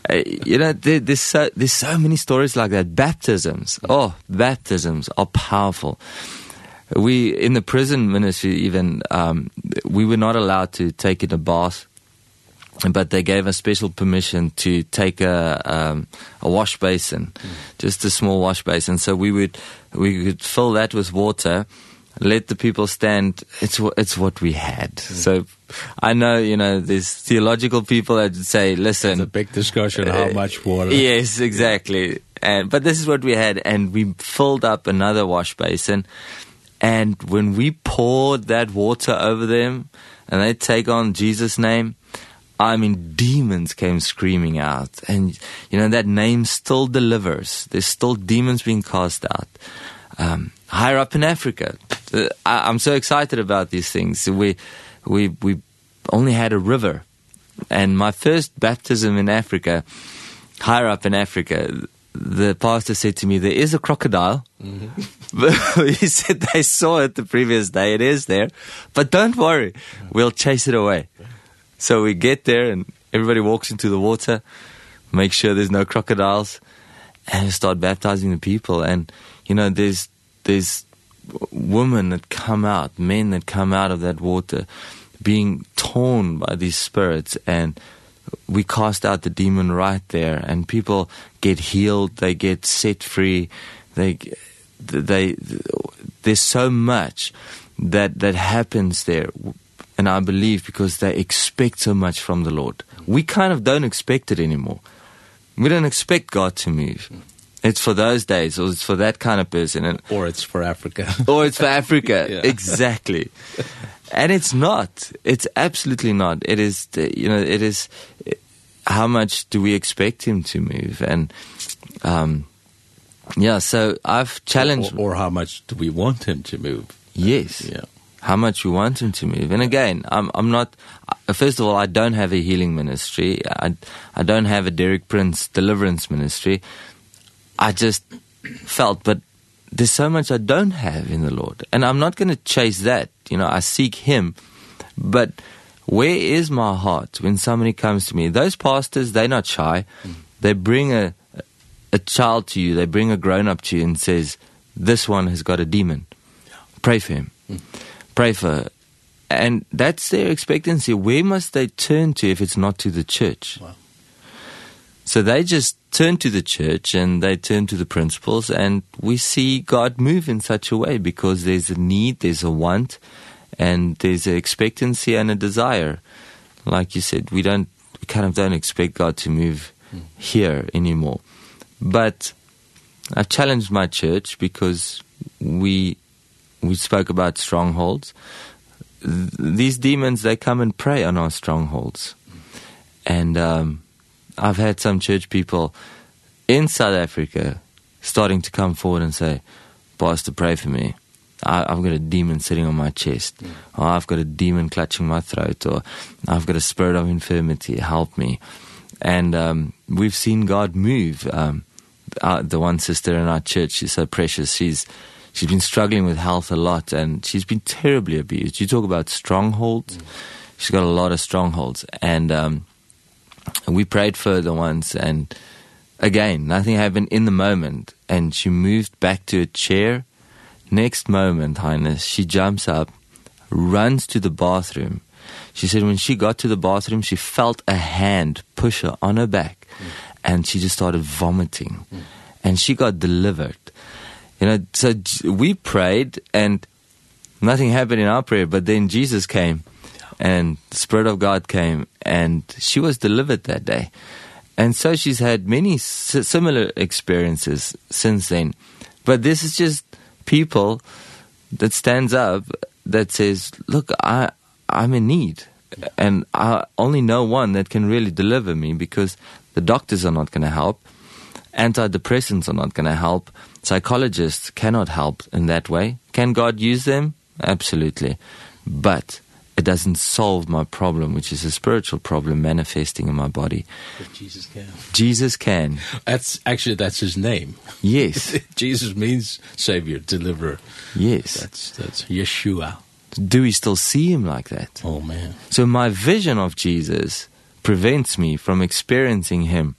Uh, you know, there, there's, so, there's so many stories like that. Baptisms, oh, baptisms are powerful. We, in the prison ministry even, um, we were not allowed to take in a bath, but they gave us special permission to take a, um, a wash basin, mm. just a small wash basin. So we would, we could fill that with water let the people stand. It's it's what we had. Mm. so i know you know there's theological people that say listen. It's a big discussion uh, how much water. yes exactly. And but this is what we had and we filled up another wash basin. And when we poured that water over them and they take on Jesus name I mean demons came screaming out. And you know that name still delivers. There's still demons being cast out. Um higher up in Africa. Uh, I, I'm so excited about these things. We we we only had a river. And my first baptism in Africa, higher up in Africa, the pastor said to me, there is a crocodile. Mm -hmm. He said they saw it the previous day. It is there. But don't worry, we'll chase it away. So we get there and everybody walks into the water, make sure there's no crocodiles, and start baptizing the people. And, you know, there's there's women that come out, men that come out of that water being torn by these spirits and we cast out the demon right there and people get healed, they get set free, they they there's so much that that happens there and I believe because they expect so much from the Lord. We kind of don't expect it anymore. We don't expect God to move. It's for those days, or it's for that kind of person. And, or it's for Africa. or it's for Africa, yeah. exactly. and it's not. It's absolutely not. It is, the, you know, it is, it, how much do we expect him to move? And, um, yeah, so I've challenged... Or, or how much do we want him to move? Yes. Yeah. How much you want him to move. And again, I'm, I'm not, first of all, I don't have a healing ministry. I, I don't have a Derek Prince deliverance ministry. I just felt, but there's so much I don't have in the Lord. And I'm not going to chase that. You know, I seek Him. But where is my heart when somebody comes to me? Those pastors, they're not shy. Mm. They bring a, a child to you. They bring a grown-up to you and says, this one has got a demon. Pray for him. Mm. Pray for her. And that's their expectancy. Where must they turn to if it's not to the church? Wow. So they just turn to the church and they turn to the principles and we see God move in such a way because there's a need, there's a want and there's an expectancy and a desire. Like you said, we don't we kind of don't expect God to move mm. here anymore. But I challenged my church because we we spoke about strongholds. These demons they come and prey on our strongholds. And um I've had some church people in South Africa starting to come forward and say, Pastor, pray for me. I, I've got a demon sitting on my chest. Mm. Or I've got a demon clutching my throat. Or I've got a spirit of infirmity. Help me. And um, we've seen God move. Um, our, the one sister in our church, she's so precious. She's, she's been struggling with health a lot and she's been terribly abused. You talk about strongholds. Mm. She's got a lot of strongholds. And um, And we prayed further once and again, nothing happened in the moment. And she moved back to a chair. Next moment, Highness, she jumps up, runs to the bathroom. She said when she got to the bathroom, she felt a hand push her on her back. Mm. And she just started vomiting. Mm. And she got delivered. You know, so we prayed and nothing happened in our prayer, but then Jesus came and the Spirit of God came and she was delivered that day. And so she's had many similar experiences since then. But this is just people that stands up that says, look, I, I'm in need. And I only know one that can really deliver me because the doctors are not going to help. Antidepressants are not going to help. Psychologists cannot help in that way. Can God use them? Absolutely. But it doesn't solve my problem which is a spiritual problem manifesting in my body. But Jesus can. Jesus can. That's actually that's his name. Yes. Jesus means savior deliverer. Yes. That's that's Yeshua. Do we still see him like that? Oh man. So my vision of Jesus prevents me from experiencing him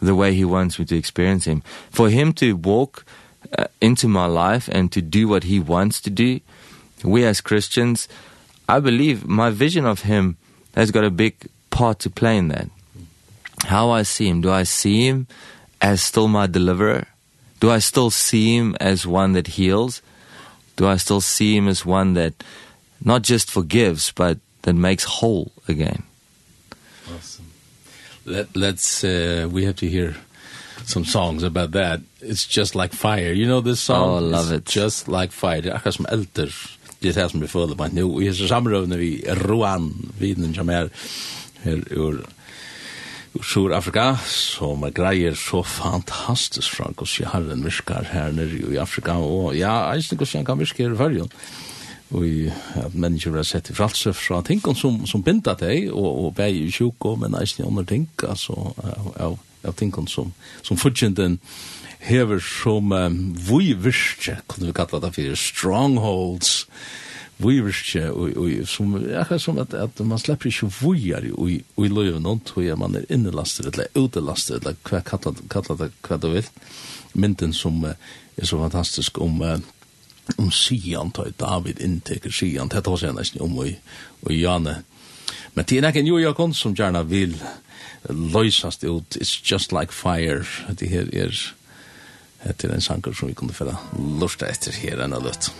the way he wants me to experience him. For him to walk uh, into my life and to do what he wants to do we as Christians I believe my vision of him has got a big part to play in that. How I see him, do I see him as still my deliverer? Do I still see him as one that heals? Do I still see him as one that not just forgives but that makes whole again? Awesome. Let let's uh, we have to hear some songs about that. It's just like fire. You know this song? Oh, I love it's it. Just like fire. Det er som elter det er det som vi føler på nå. Vi er samrøvende vi Roan, viden som er her ur Sur-Afrika, som er greier så fantastisk fra hvordan herren virker her nere i Afrika, og ja, jeg eisen hvordan kan virke her i Førjen, og at mennesker har sett i fralse fra ting som, som binda deg, og, og beg i sjuk, men eisen i andre ting, altså, av, av, av ting som, som fudgjenden, hever som um, vi virkje, kunne vi kalla det for strongholds, vi virkje, som, akkurat som at, at man slipper ikke vujar i, i i løyven, og tog man er innelastet, eller utelastet, eller hva kalla kalla det, hva du vil. Mynden som uh, er så fantastisk om uh, om Sian tar David inntekker Sian, det tar seg nesten om og, og Janne. Men det er ikke en jo Jakon som gjerne vil løysast ut, it's just like fire, det her er etter en sanger som vi kunne fælla lortet etter her enn av løtt.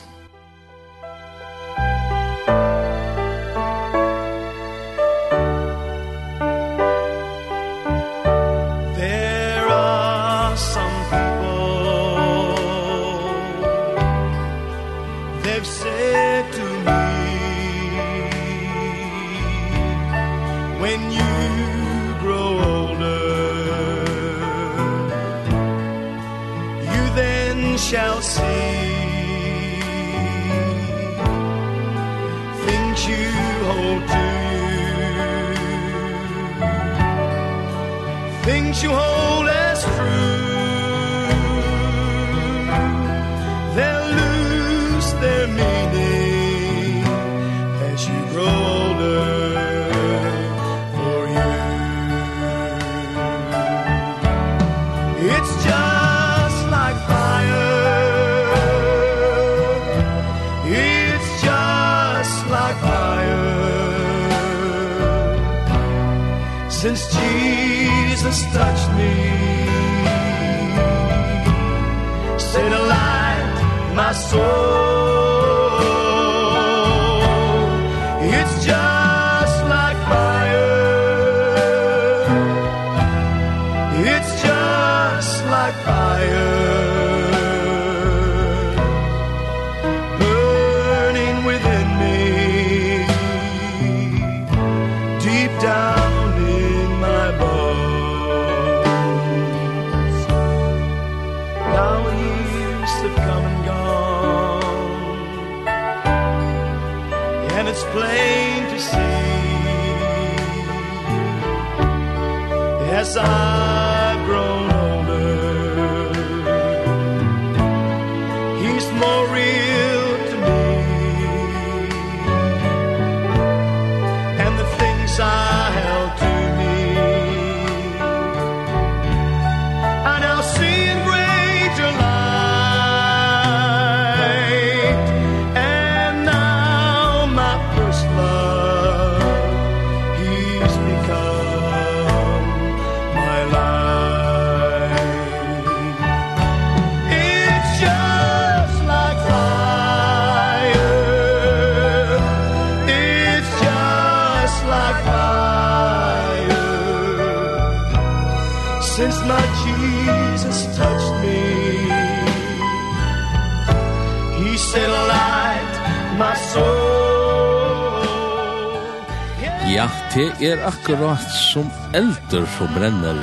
det er akkurat som elder som brenner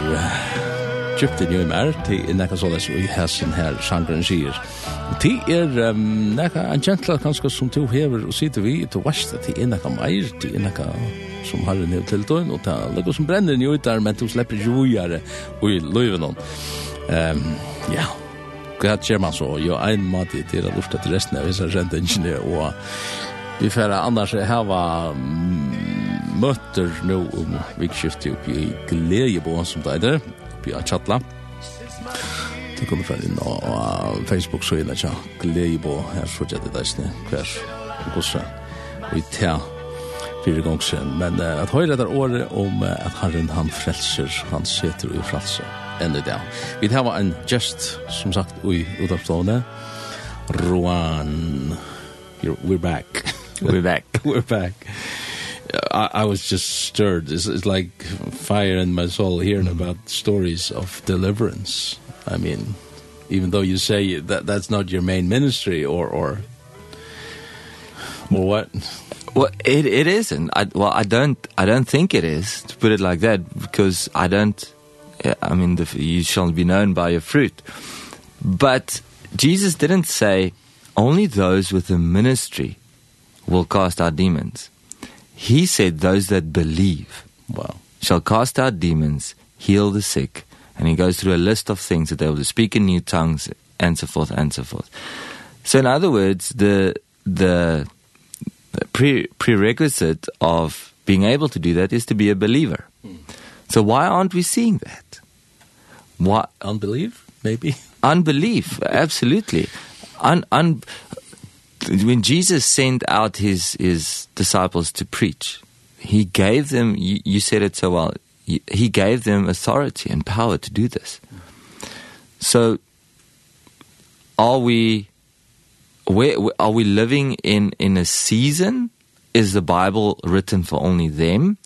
kjøpte nye mer til nekka såles og i hessen her sangren sier. Det er um, nekka en kjentla kanskje som to hever og sitter vi til verste til nekka meir til nekka som har en hev til døgn og det er nekka som brenner nye ut der men to slipper jojare og i løyven um, ja hva skjer man så? Jo, en mat i til at lufta til resten av hessar kjent ingenier og vi får annars hava mm, møter nå om vikskiftet oppi i Gledjebo, som det er heter, oppi i Tjatla. Det kommer fra inn og Facebook, så er tja, Gledjebo, her så jeg det der deisne, hver gosse, og i tja, fire gong sen. Men uh, at høyre der året om uh, at Herren han frelser, han seter i frelse enn i dag. Vi tar en gest, som sagt, i utavstående, Roan, we're back. We're back. we're back. I, I was just stirred. It's, it's like fire in my soul hearing mm. about stories of deliverance. I mean, even though you say that that's not your main ministry or or or what? Well, it it isn't. I, well, I don't I don't think it is to put it like that because I don't. I mean, the, you shall be known by your fruit. But Jesus didn't say only those with a ministry will cast out demons. He said, Those that believe, well, shall cast out demons, heal the sick. And he goes through a list of things that they will speak in new tongues, and so forth, and so forth. So, in other words, the, the pre prerequisite of being able to do that is to be a believer. So, why aren't we seeing that? Why? Unbelief, maybe? Unbelief, absolutely. Un, un, when Jesus sent out his his disciples to preach, he gave them you, you said it so well. He gave them authority and power to do this. So are we where are we living in in a season is the bible written for only them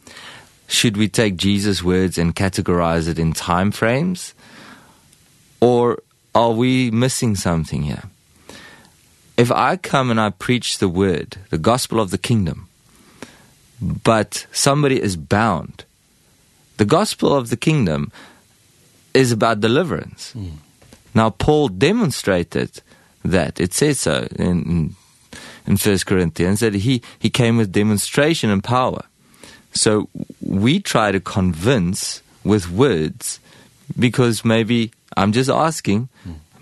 should we take jesus words and categorize it in time frames or are we missing something here if I come and I preach the word, the gospel of the kingdom, but somebody is bound, the gospel of the kingdom is about deliverance. Mm. Now, Paul demonstrated that. It says so in, in 1 Corinthians that he, he came with demonstration and power. So we try to convince with words because maybe, I'm just asking,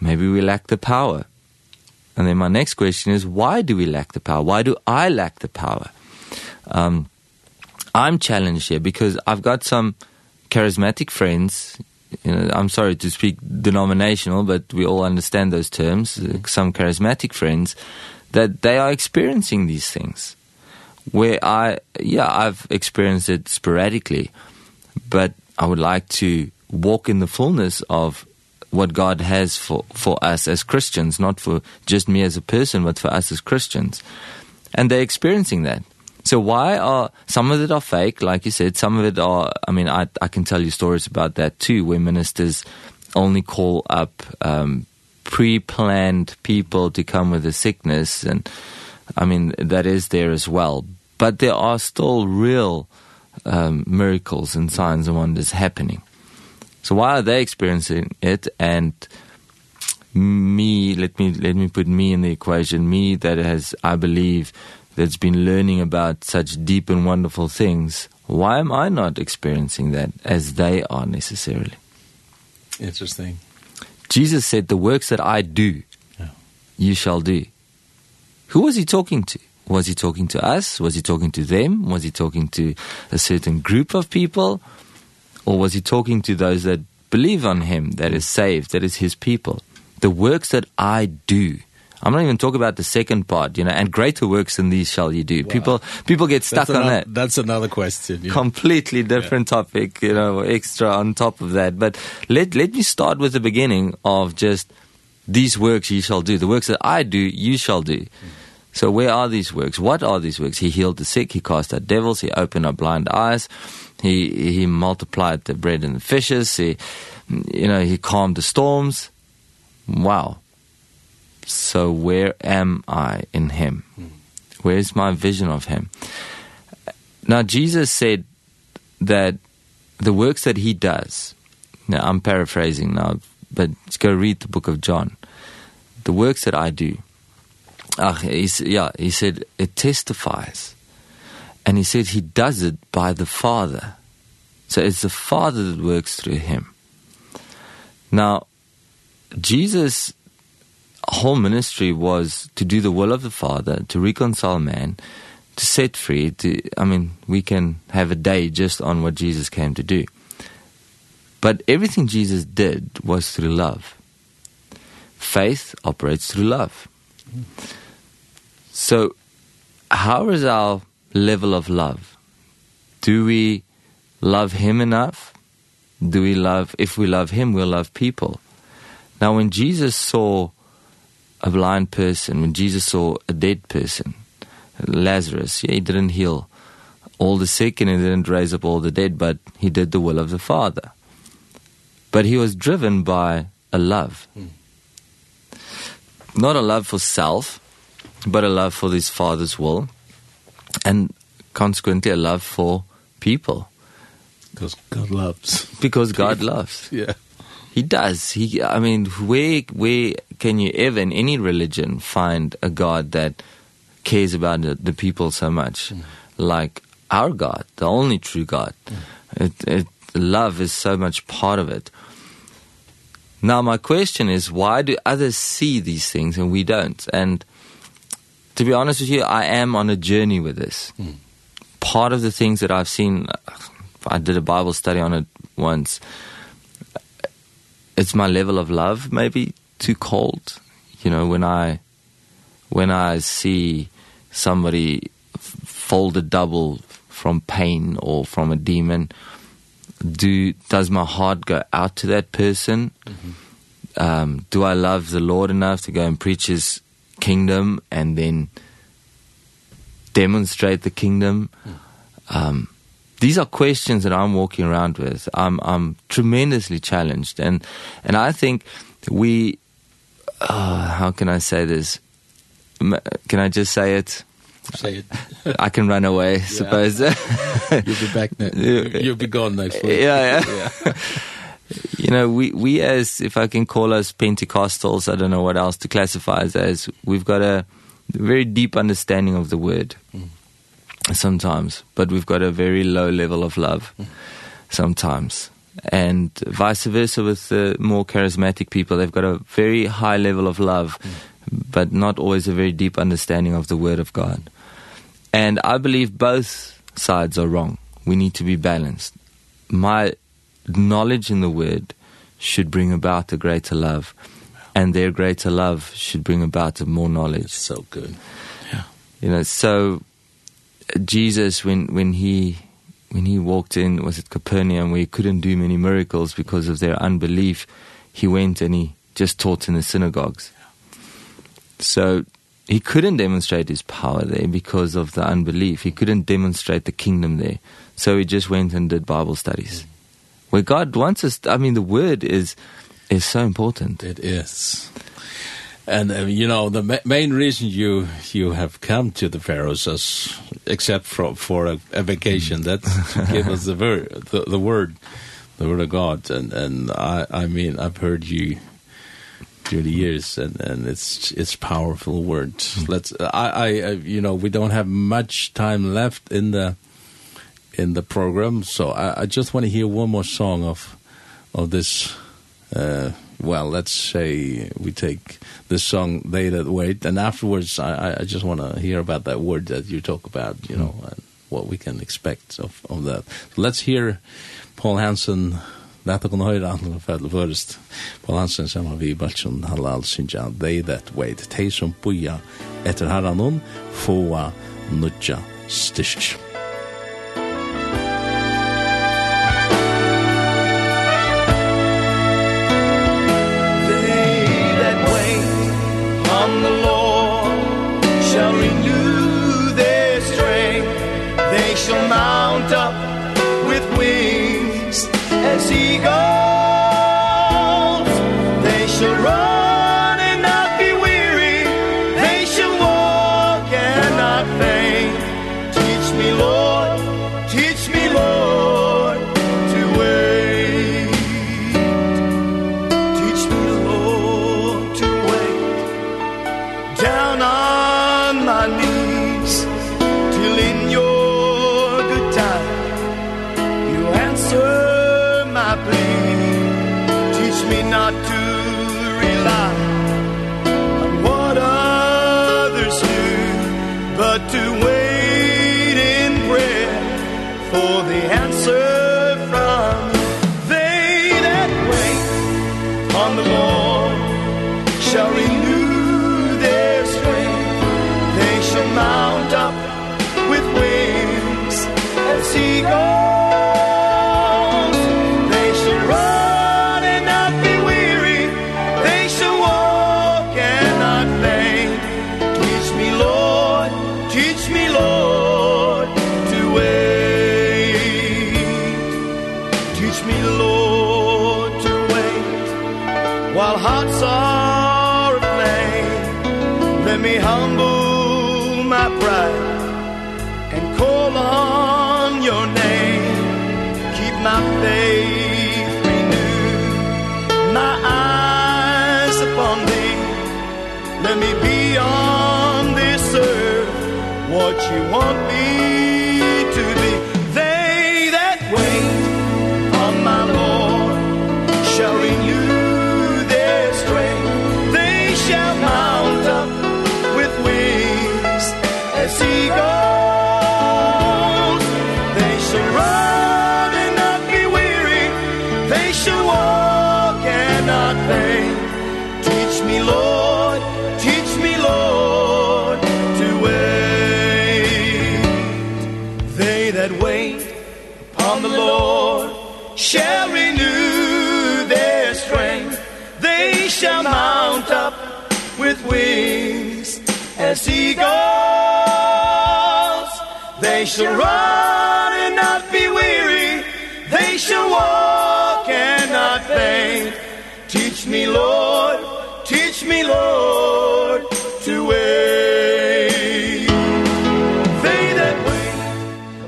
maybe we lack the power. And then my next question is, why do we lack the power? Why do I lack the power? Um, I'm challenged here because I've got some charismatic friends. You know, I'm sorry to speak denominational, but we all understand those terms. Some charismatic friends that they are experiencing these things. Where I, yeah, I've experienced it sporadically, but I would like to walk in the fullness of what God has for for us as Christians, not for just me as a person, but for us as Christians. And they're experiencing that. So why are some of it are fake like you said some of it are I mean I I can tell you stories about that too where ministers only call up um pre-planned people to come with a sickness and I mean that is there as well but there are still real um miracles and signs and wonders happening So why are they experiencing it and me let me let me put me in the equation. Me that has I believe that's been learning about such deep and wonderful things why am I not experiencing that as they are necessarily? Interesting. Jesus said the works that I do yeah. you shall do. Who was he talking to? Was he talking to us? Was he talking to them? Was he talking to a certain group of people? Or was he talking to those that believe on him, that is saved, that is his people? The works that I do. I'm not even talking about the second part, you know, and greater works than these shall you do. Wow. People people get stuck that's on another, that. That's another question. Yeah. Completely different yeah. topic, you know, extra on top of that. But let let me start with the beginning of just these works you shall do. The works that I do, you shall do. Mm. So where are these works? What are these works? He healed the sick, he cast out devils, he opened up blind eyes, He he multiplied the bread and the fishes. He you know, he calmed the storms. Wow. So where am I in him? Where is my vision of him? Now Jesus said that the works that he does. Now I'm paraphrasing now, but let's go read the book of John. The works that I do. ach he yeah, he said it testifies And he said he does it by the Father. So it's the Father that works through him. Now, Jesus' whole ministry was to do the will of the Father, to reconcile man, to set free. To, I mean, we can have a day just on what Jesus came to do. But everything Jesus did was through love. Faith operates through love. So how is our level of love. Do we love him enough? Do we love, if we love him, we'll love people. Now when Jesus saw a blind person, when Jesus saw a dead person, Lazarus, yeah, he didn't heal all the sick and he didn't raise up all the dead, but he did the will of the Father. But he was driven by a love. Mm. Not a love for self, but a love for his Father's will and consequently a love for people. Because God loves. Because God loves. Yeah. He does. He i mean where where can you ever in any religion find a god that cares about the, the people so much? Mm. like our god the only true god. Mm. it, it love is so much part of it. Now my question is why do others see these things and we don't? And to be honest with you, I am on a journey with this. Mm. Part of the things that I've seen, I did a Bible study on it once. It's my level of love maybe too cold. You know, when I when I see somebody folded double from pain or from a demon, do does my heart go out to that person? Mm -hmm. Um do I love the Lord enough to go and preach his kingdom and then demonstrate the kingdom. Um these are questions that I'm walking around with. I'm I'm tremendously challenged. And and I think we uh how can I say this? Can I just say it? Say it. I can run away yeah. suppose. You'll be back next you'll be gone next week. Yeah yeah, yeah you know we we as if i can call us pentecostals i don't know what else to classify us as we've got a very deep understanding of the word mm. sometimes but we've got a very low level of love mm. sometimes and vice versa with the more charismatic people they've got a very high level of love mm. but not always a very deep understanding of the word of god and i believe both sides are wrong we need to be balanced my knowledge in the word should bring about a greater love and their greater love should bring about a more knowledge. So good. Yeah. You know so Jesus when when he when he walked in was it Capernaum where he couldn't do many miracles because of their unbelief he went and he just taught in the synagogues. So he couldn't demonstrate his power there because of the unbelief. He couldn't demonstrate the kingdom there. So he just went and did bible studies. mm where God wants us to, I mean the word is is so important. It is. And uh, you know the ma main reason you you have come to the Faroes is except for for a, a vacation that gave us the, ver the the word the word of God and and I I mean I've heard you through the years and and it's it's powerful word. Let's I I you know we don't have much time left in the in the program. So I, I just want to hear one more song of of this. Uh, well, let's say we take the song "They That Wait," and afterwards, I, I just want to hear about that word that you talk about. You know, and what we can expect of of that. So let's hear Paul Hansen. Lata kun høyra andre fædle først. Paul Hansen saman vi Baltsson Halal Sinja, They That Wait, Tei som buja etter haranon foa nutja Nudja go!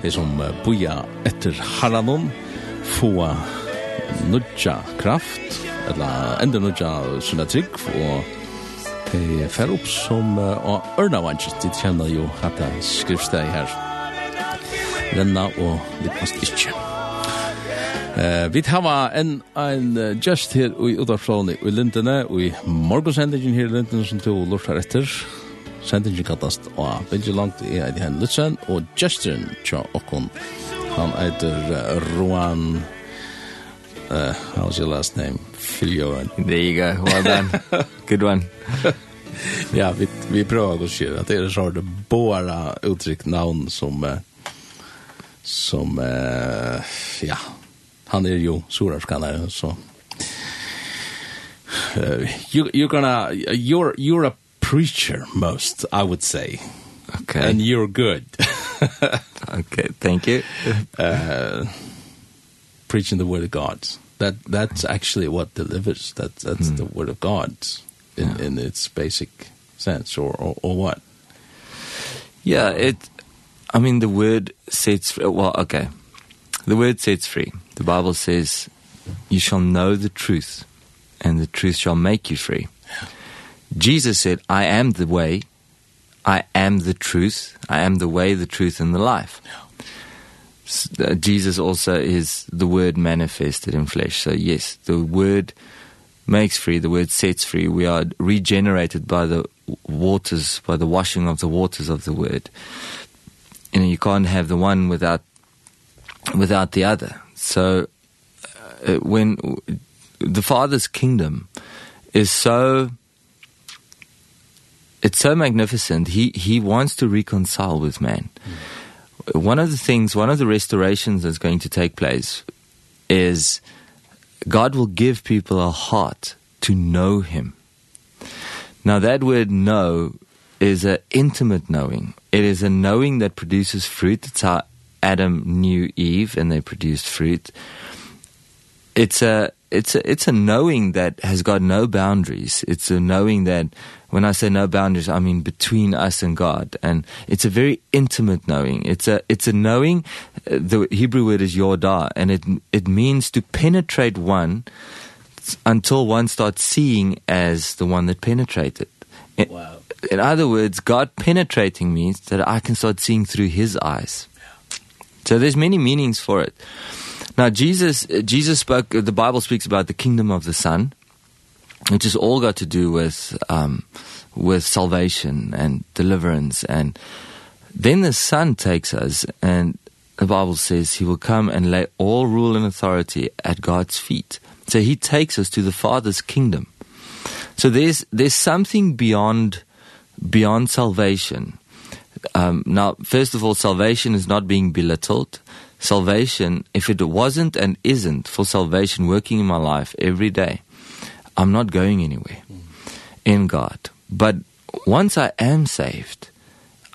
de som boja etter Haranon få nudja kraft, eller enda nudja sunna trygg, og de fer opp som og uh, ørna vanskje, de kjenner jo at det skriftsteg her. Renna og vi plast ikke. Uh, vi tar en, en uh, gest her i Udarflåne i Lindene, og i morgensendingen her i Lindene som du lortar etter, sendingen kallast og Bilge Langt i Eidi Hen Lutzen og gesturen tja okkon han eitir Roan uh, how's your last name? Filjoen There you go, well done, good one. Ja, vi, vi prøver å si at det er så det båra uttrykk navn som uh, som uh, ja, han er jo soraskanare så uh, you, you're gonna you're, you're a preacher most, I would say. Okay. And you're good. okay, thank you. uh, preaching the word of God. That that's actually what delivers. That that's the word of God in yeah. in its basic sense or or, or what? Yeah, it I mean the word sets free. well okay. The word sets free. The Bible says you shall know the truth and the truth shall make you free. Jesus said, I am the way, I am the truth, I am the way, the truth, and the life. Yeah. Uh, Jesus also is the word manifested in flesh. So yes, the word makes free, the word sets free. We are regenerated by the waters, by the washing of the waters of the word. You know, you can't have the one without without the other. So uh, when the Father's kingdom is so it's so magnificent. He he wants to reconcile with man. Mm. One of the things, one of the restorations that's going to take place is God will give people a heart to know him. Now that word know is an intimate knowing. It is a knowing that produces fruit. It's how Adam knew Eve and they produced fruit. It's a it's a, it's a knowing that has got no boundaries. It's a knowing that when I say no boundaries, I mean between us and God. And it's a very intimate knowing. It's a, it's a knowing, the Hebrew word is yodah, and it, it means to penetrate one until one starts seeing as the one that penetrated. In, wow. in other words, God penetrating means that I can start seeing through his eyes. Yeah. So there's many meanings for it. Now Jesus Jesus spoke the Bible speaks about the kingdom of the sun which is all got to do with um with salvation and deliverance and then the son takes us and the bible says he will come and lay all rule and authority at God's feet. So he takes us to the father's kingdom. So there's there's something beyond beyond salvation. Um now first of all salvation is not being belittled. Salvation if it wasn't and isn't for salvation working in my life every day I'm not going anywhere in God. But once I am saved,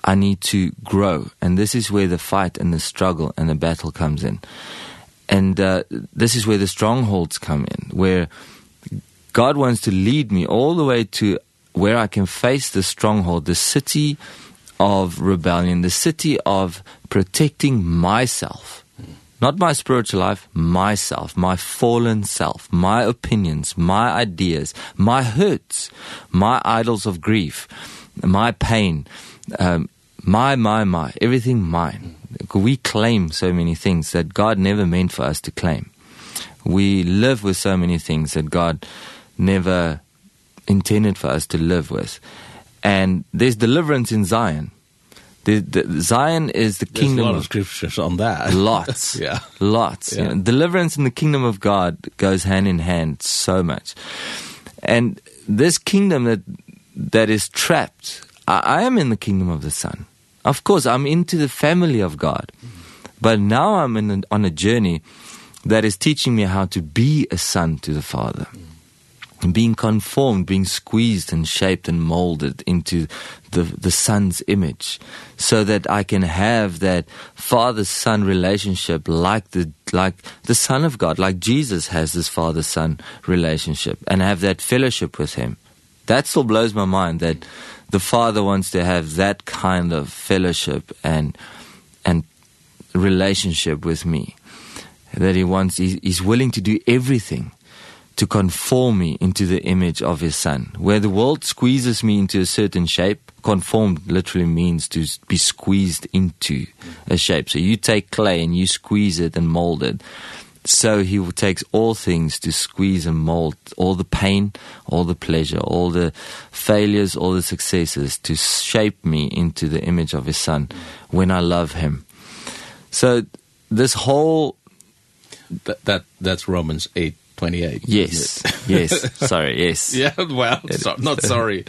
I need to grow. And this is where the fight and the struggle and the battle comes in. And uh, this is where the strongholds come in, where God wants to lead me all the way to where I can face the stronghold, the city of rebellion, the city of protecting myself Not my spiritual life, myself, my fallen self, my opinions, my ideas, my hurts, my idols of grief, my pain, um, my, my, my, everything mine. We claim so many things that God never meant for us to claim. We live with so many things that God never intended for us to live with. And there's deliverance in Zion. The, the Zion is the kingdom There's a lot of scriptures on that. Lots. yeah. Lots. Yeah. You know, deliverance in the kingdom of God goes hand in hand so much. And this kingdom that that is trapped. I, I am in the kingdom of the Son. Of course, I'm into the family of God. But now I'm in an, on a journey that is teaching me how to be a son to the Father. Mm being conformed, being squeezed and shaped and molded into the, the son's image so that I can have that father-son relationship like the, like the son of God, like Jesus has this father-son relationship and have that fellowship with him. That still blows my mind that the father wants to have that kind of fellowship and, and relationship with me. That he wants, he, he's willing to do everything to conform me into the image of his son. Where the world squeezes me into a certain shape, conformed literally means to be squeezed into a shape. So you take clay and you squeeze it and mold it. So he takes all things to squeeze and mold all the pain, all the pleasure, all the failures, all the successes to shape me into the image of his son when I love him. So this whole that, that that's Romans 8 28. Yes. yes. Sorry. Yes. yeah, well, so, not sorry.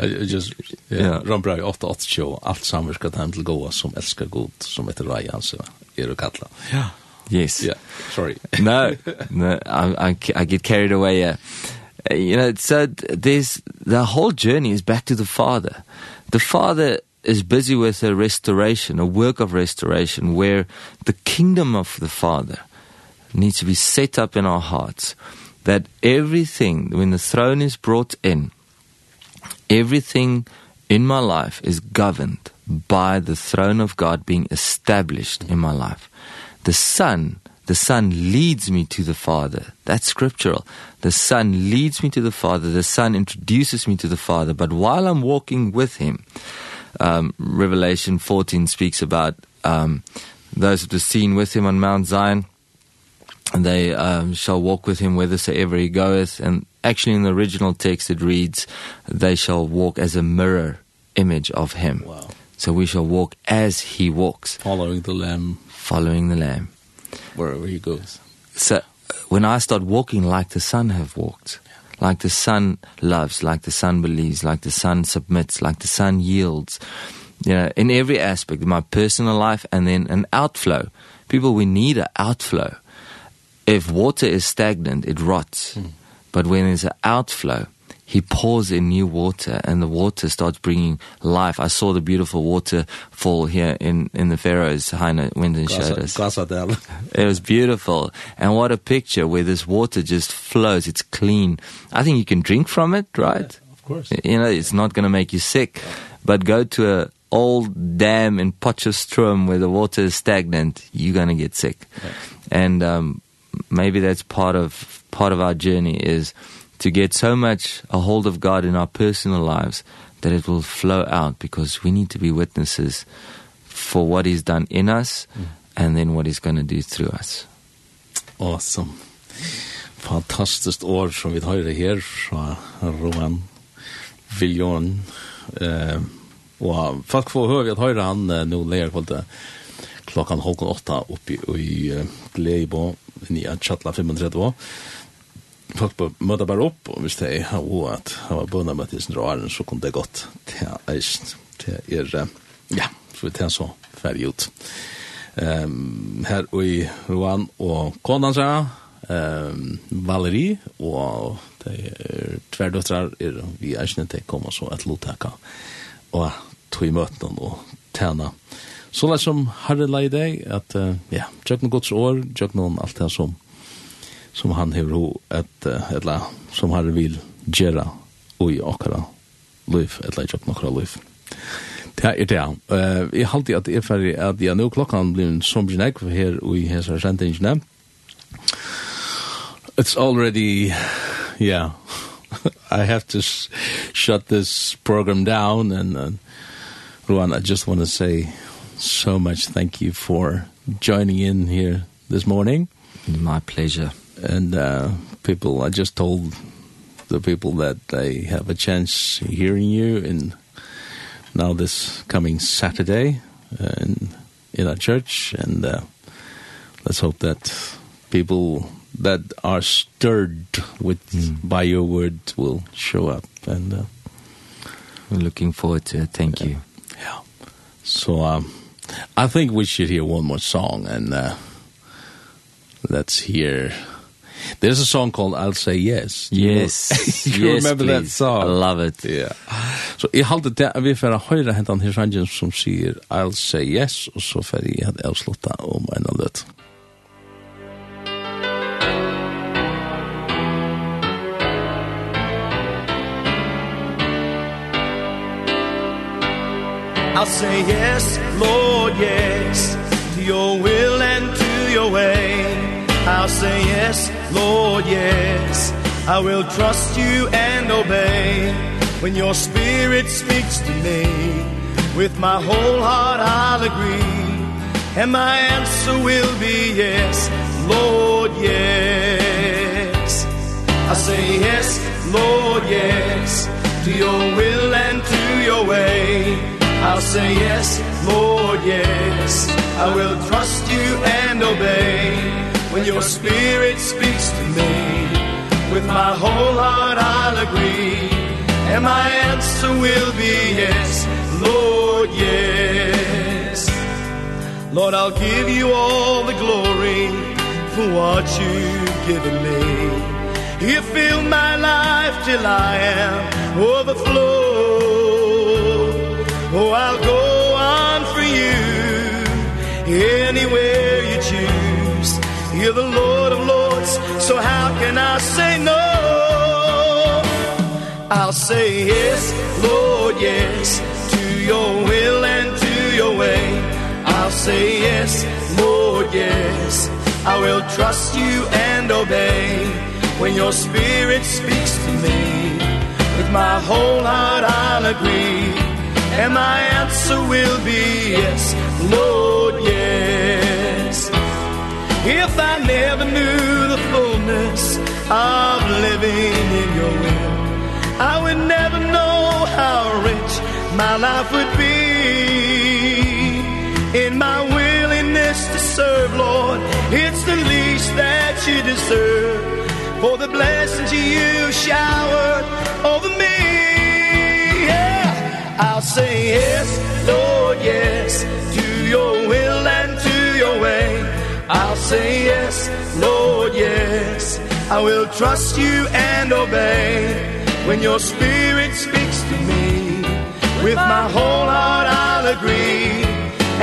I just yeah, Ron the 88 show allt samverka hem till goa som älskar god som heter Ryan så är det kalla. Ja. Yes. Yeah. Sorry. no. No, I I I get carried away. Yeah. Uh, you know, it said this the whole journey is back to the father. The father is busy with a restoration, a work of restoration where the kingdom of the father needs to be set up in our hearts that everything, when the throne is brought in, everything in my life is governed by the throne of God being established in my life. The Son, the Son leads me to the Father. That's scriptural. The Son leads me to the Father. The Son introduces me to the Father. But while I'm walking with Him, um, Revelation 14 speaks about um, those that were seen with Him on Mount Zion and they um, shall walk with him whithersoever he goeth. And actually in the original text it reads, they shall walk as a mirror image of him. Wow. So we shall walk as he walks. Following the lamb. Following the lamb. Wherever he goes. So when I start walking like the son have walked, like the son loves, like the son believes, like the son submits, like the son yields, you know, in every aspect, my personal life and then an outflow. People, we need an outflow if water is stagnant, it rots. Mm. But when there's an outflow, he pours in new water and the water starts bringing life. I saw the beautiful waterfall here in, in the Faroes, Heine went and showed us. it was beautiful. And what a picture where this water just flows. It's clean. I think you can drink from it, right? Yeah, of course. You know, it's not going to make you sick. But go to a old dam in Potchefstroom where the water is stagnant, you're going to get sick. Yeah. And um maybe that's part of part of our journey is to get so much a hold of God in our personal lives that it will flow out because we need to be witnesses for what he's done in us and then what he's going to do through us. Awesome. Fantastiskt år som vi hører her fra Roman Viljon. Eh, og folk får høre at høyre han eh, nå leger kvalitet klokkan halv åtta oppe i, i uh, Gleibo i chatla 35. Folk på møter bare opp, og hvis de har også at han var bønner med tisen råren, så kom det godt til eisen, til er, ja, så vi tar så ferdig ut. Um, her i Roan og konan sa um, Valerie, og de er tverdøtrar, er vi eisen til å komme så et lottaka, og tog i møtene og tjene. Uh, Så lær som Herre lei deg, at uh, ja, tjøk noen gods år, tjøk noen alt det som, som han hever ho, et, eller som Herre vil gjøre ui akkara liv, eller tjøk noen akkara liv. Det er det, ja. Uh, jeg halte at jeg ferdig at ja, nå klokkan blir en som genegg her i hesar sendingene. It's already, yeah, I have to sh shut this program down and, and Ruan, I just want to say so much. Thank you for joining in here this morning. My pleasure. And uh, people, I just told the people that they have a chance hearing you in now this coming Saturday uh, in, in our church. And uh, let's hope that people that are stirred with mm. by your word will show up. And uh, we're looking forward to it. Thank yeah. you. Yeah. So, um, I think we should hear one more song and uh, let's hear There's a song called I'll Say Yes. Do yes. You, you yes, remember please. that song? I love it. Yeah. So jeg halte det at vi får høyre hentan her sangen som sier I'll Say Yes, og så får jeg avslutta om en av det. I'll say yes, Lord, yes. To your will and to your way. I'll say yes, Lord, yes. I will trust you and obey. When your spirit speaks to me With my whole heart I'll agree. And my answer will be yes, Lord, yes. I say yes, Lord, yes. To your will and to your way. I'll say yes, Lord, yes. I will trust you and obey. When your spirit speaks to me With my whole heart I'll agree. And my answer will be yes, Lord, yes. Lord, I'll give you all the glory For what you've given me. You fill my life till I am overflowing Oh, I'll go on for you Anywhere you choose. You're the Lord of Lords So how can I say no? I'll say yes, Lord, yes To your will and to your way. I'll say yes, Lord, yes. I will trust you and obey When your spirit speaks to me. With my whole heart I'll agree. And my answer will be yes, Lord, yes. If I never knew the fullness of living in your will I would never know how rich my life would be. In my willingness to serve, Lord It's the least that you deserve. For the blessings you shower over me I'll say yes, Lord, yes To your will and to your way. I'll say yes, Lord, yes. I will trust you and obey. When your spirit speaks to me With my whole heart I'll agree.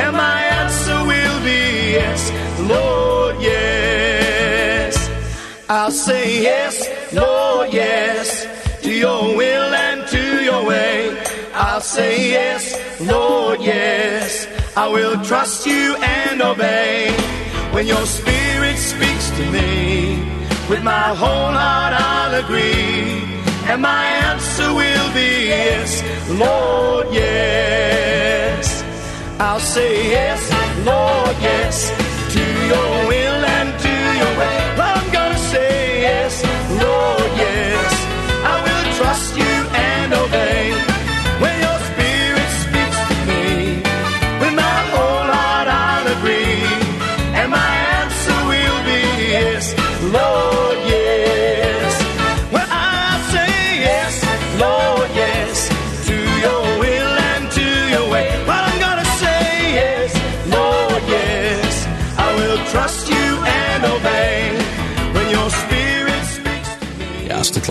And my answer will be yes, Lord, yes. I'll say yes, Lord, yes To your will and to your way. I'll say yes, Lord, yes. I will trust you and obey. When your spirit speaks to me, with my whole heart I'll agree. And my answer will be yes, Lord, yes. I'll say yes, Lord, yes, to your will and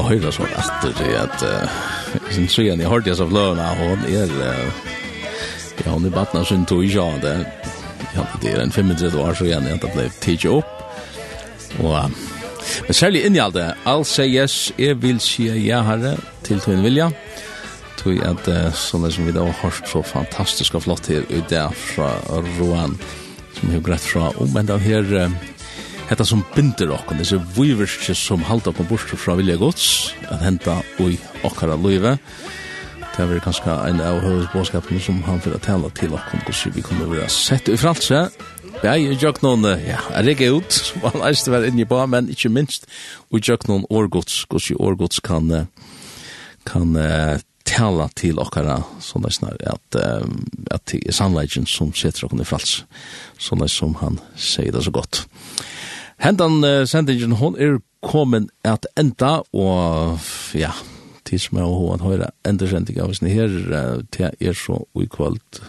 høyre så etter det at sin trien i hørtes av løna, hon er ja, hon er batna sin tog i sjåan det ja, det er en 35 år så igjen at det ble tidsi opp og men særlig inni alt det. I'll say yes, jeg vil si ja herre til tog vilja. Tog at sånn som vi da har hørt så fantastisk og flott her i det fra Roan som har greit fra om enda her Hetta som binder okkon, disse viverskje som halda okkon bort fra vilja gods, at henta ui okkara løyve. Det er kanskje en av høvesbåskapene som han fyrir at tala til okkon, hvordan vi kommer vera sett ui fralse. Ja, i noen, ja, er ikke ut, som han eist var inni på, men ikke minst, ui noen årgods, hvordan årgods kan, kan tala til okkara sånn at snar at at det er sannleggen som setter okkara i frals sånn som han sier det så godt Hentan uh, sendingen, hon er kommet at enda, og ja, tid som er å hva høyre enda sendingen av sin her, uh, til er så ukvalgt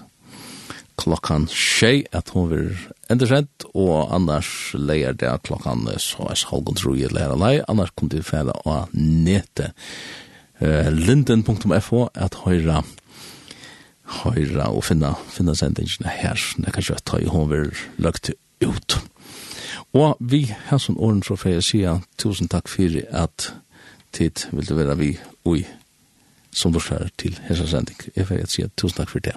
klokkan tjei, at hon vil enda sendt, og annars leier det klokkan så er halvgån tro i leir lei, annars kom til fæla av nete uh, linden.fo at høyre høyre og finna, finna sendingen her, det kan ikke ta i hon vil lagt ut. Og vi har som åren så får jeg sige tusen takk for at tid vil du være vi og som du skjer til hessasending. Jeg får si tusen takk for det.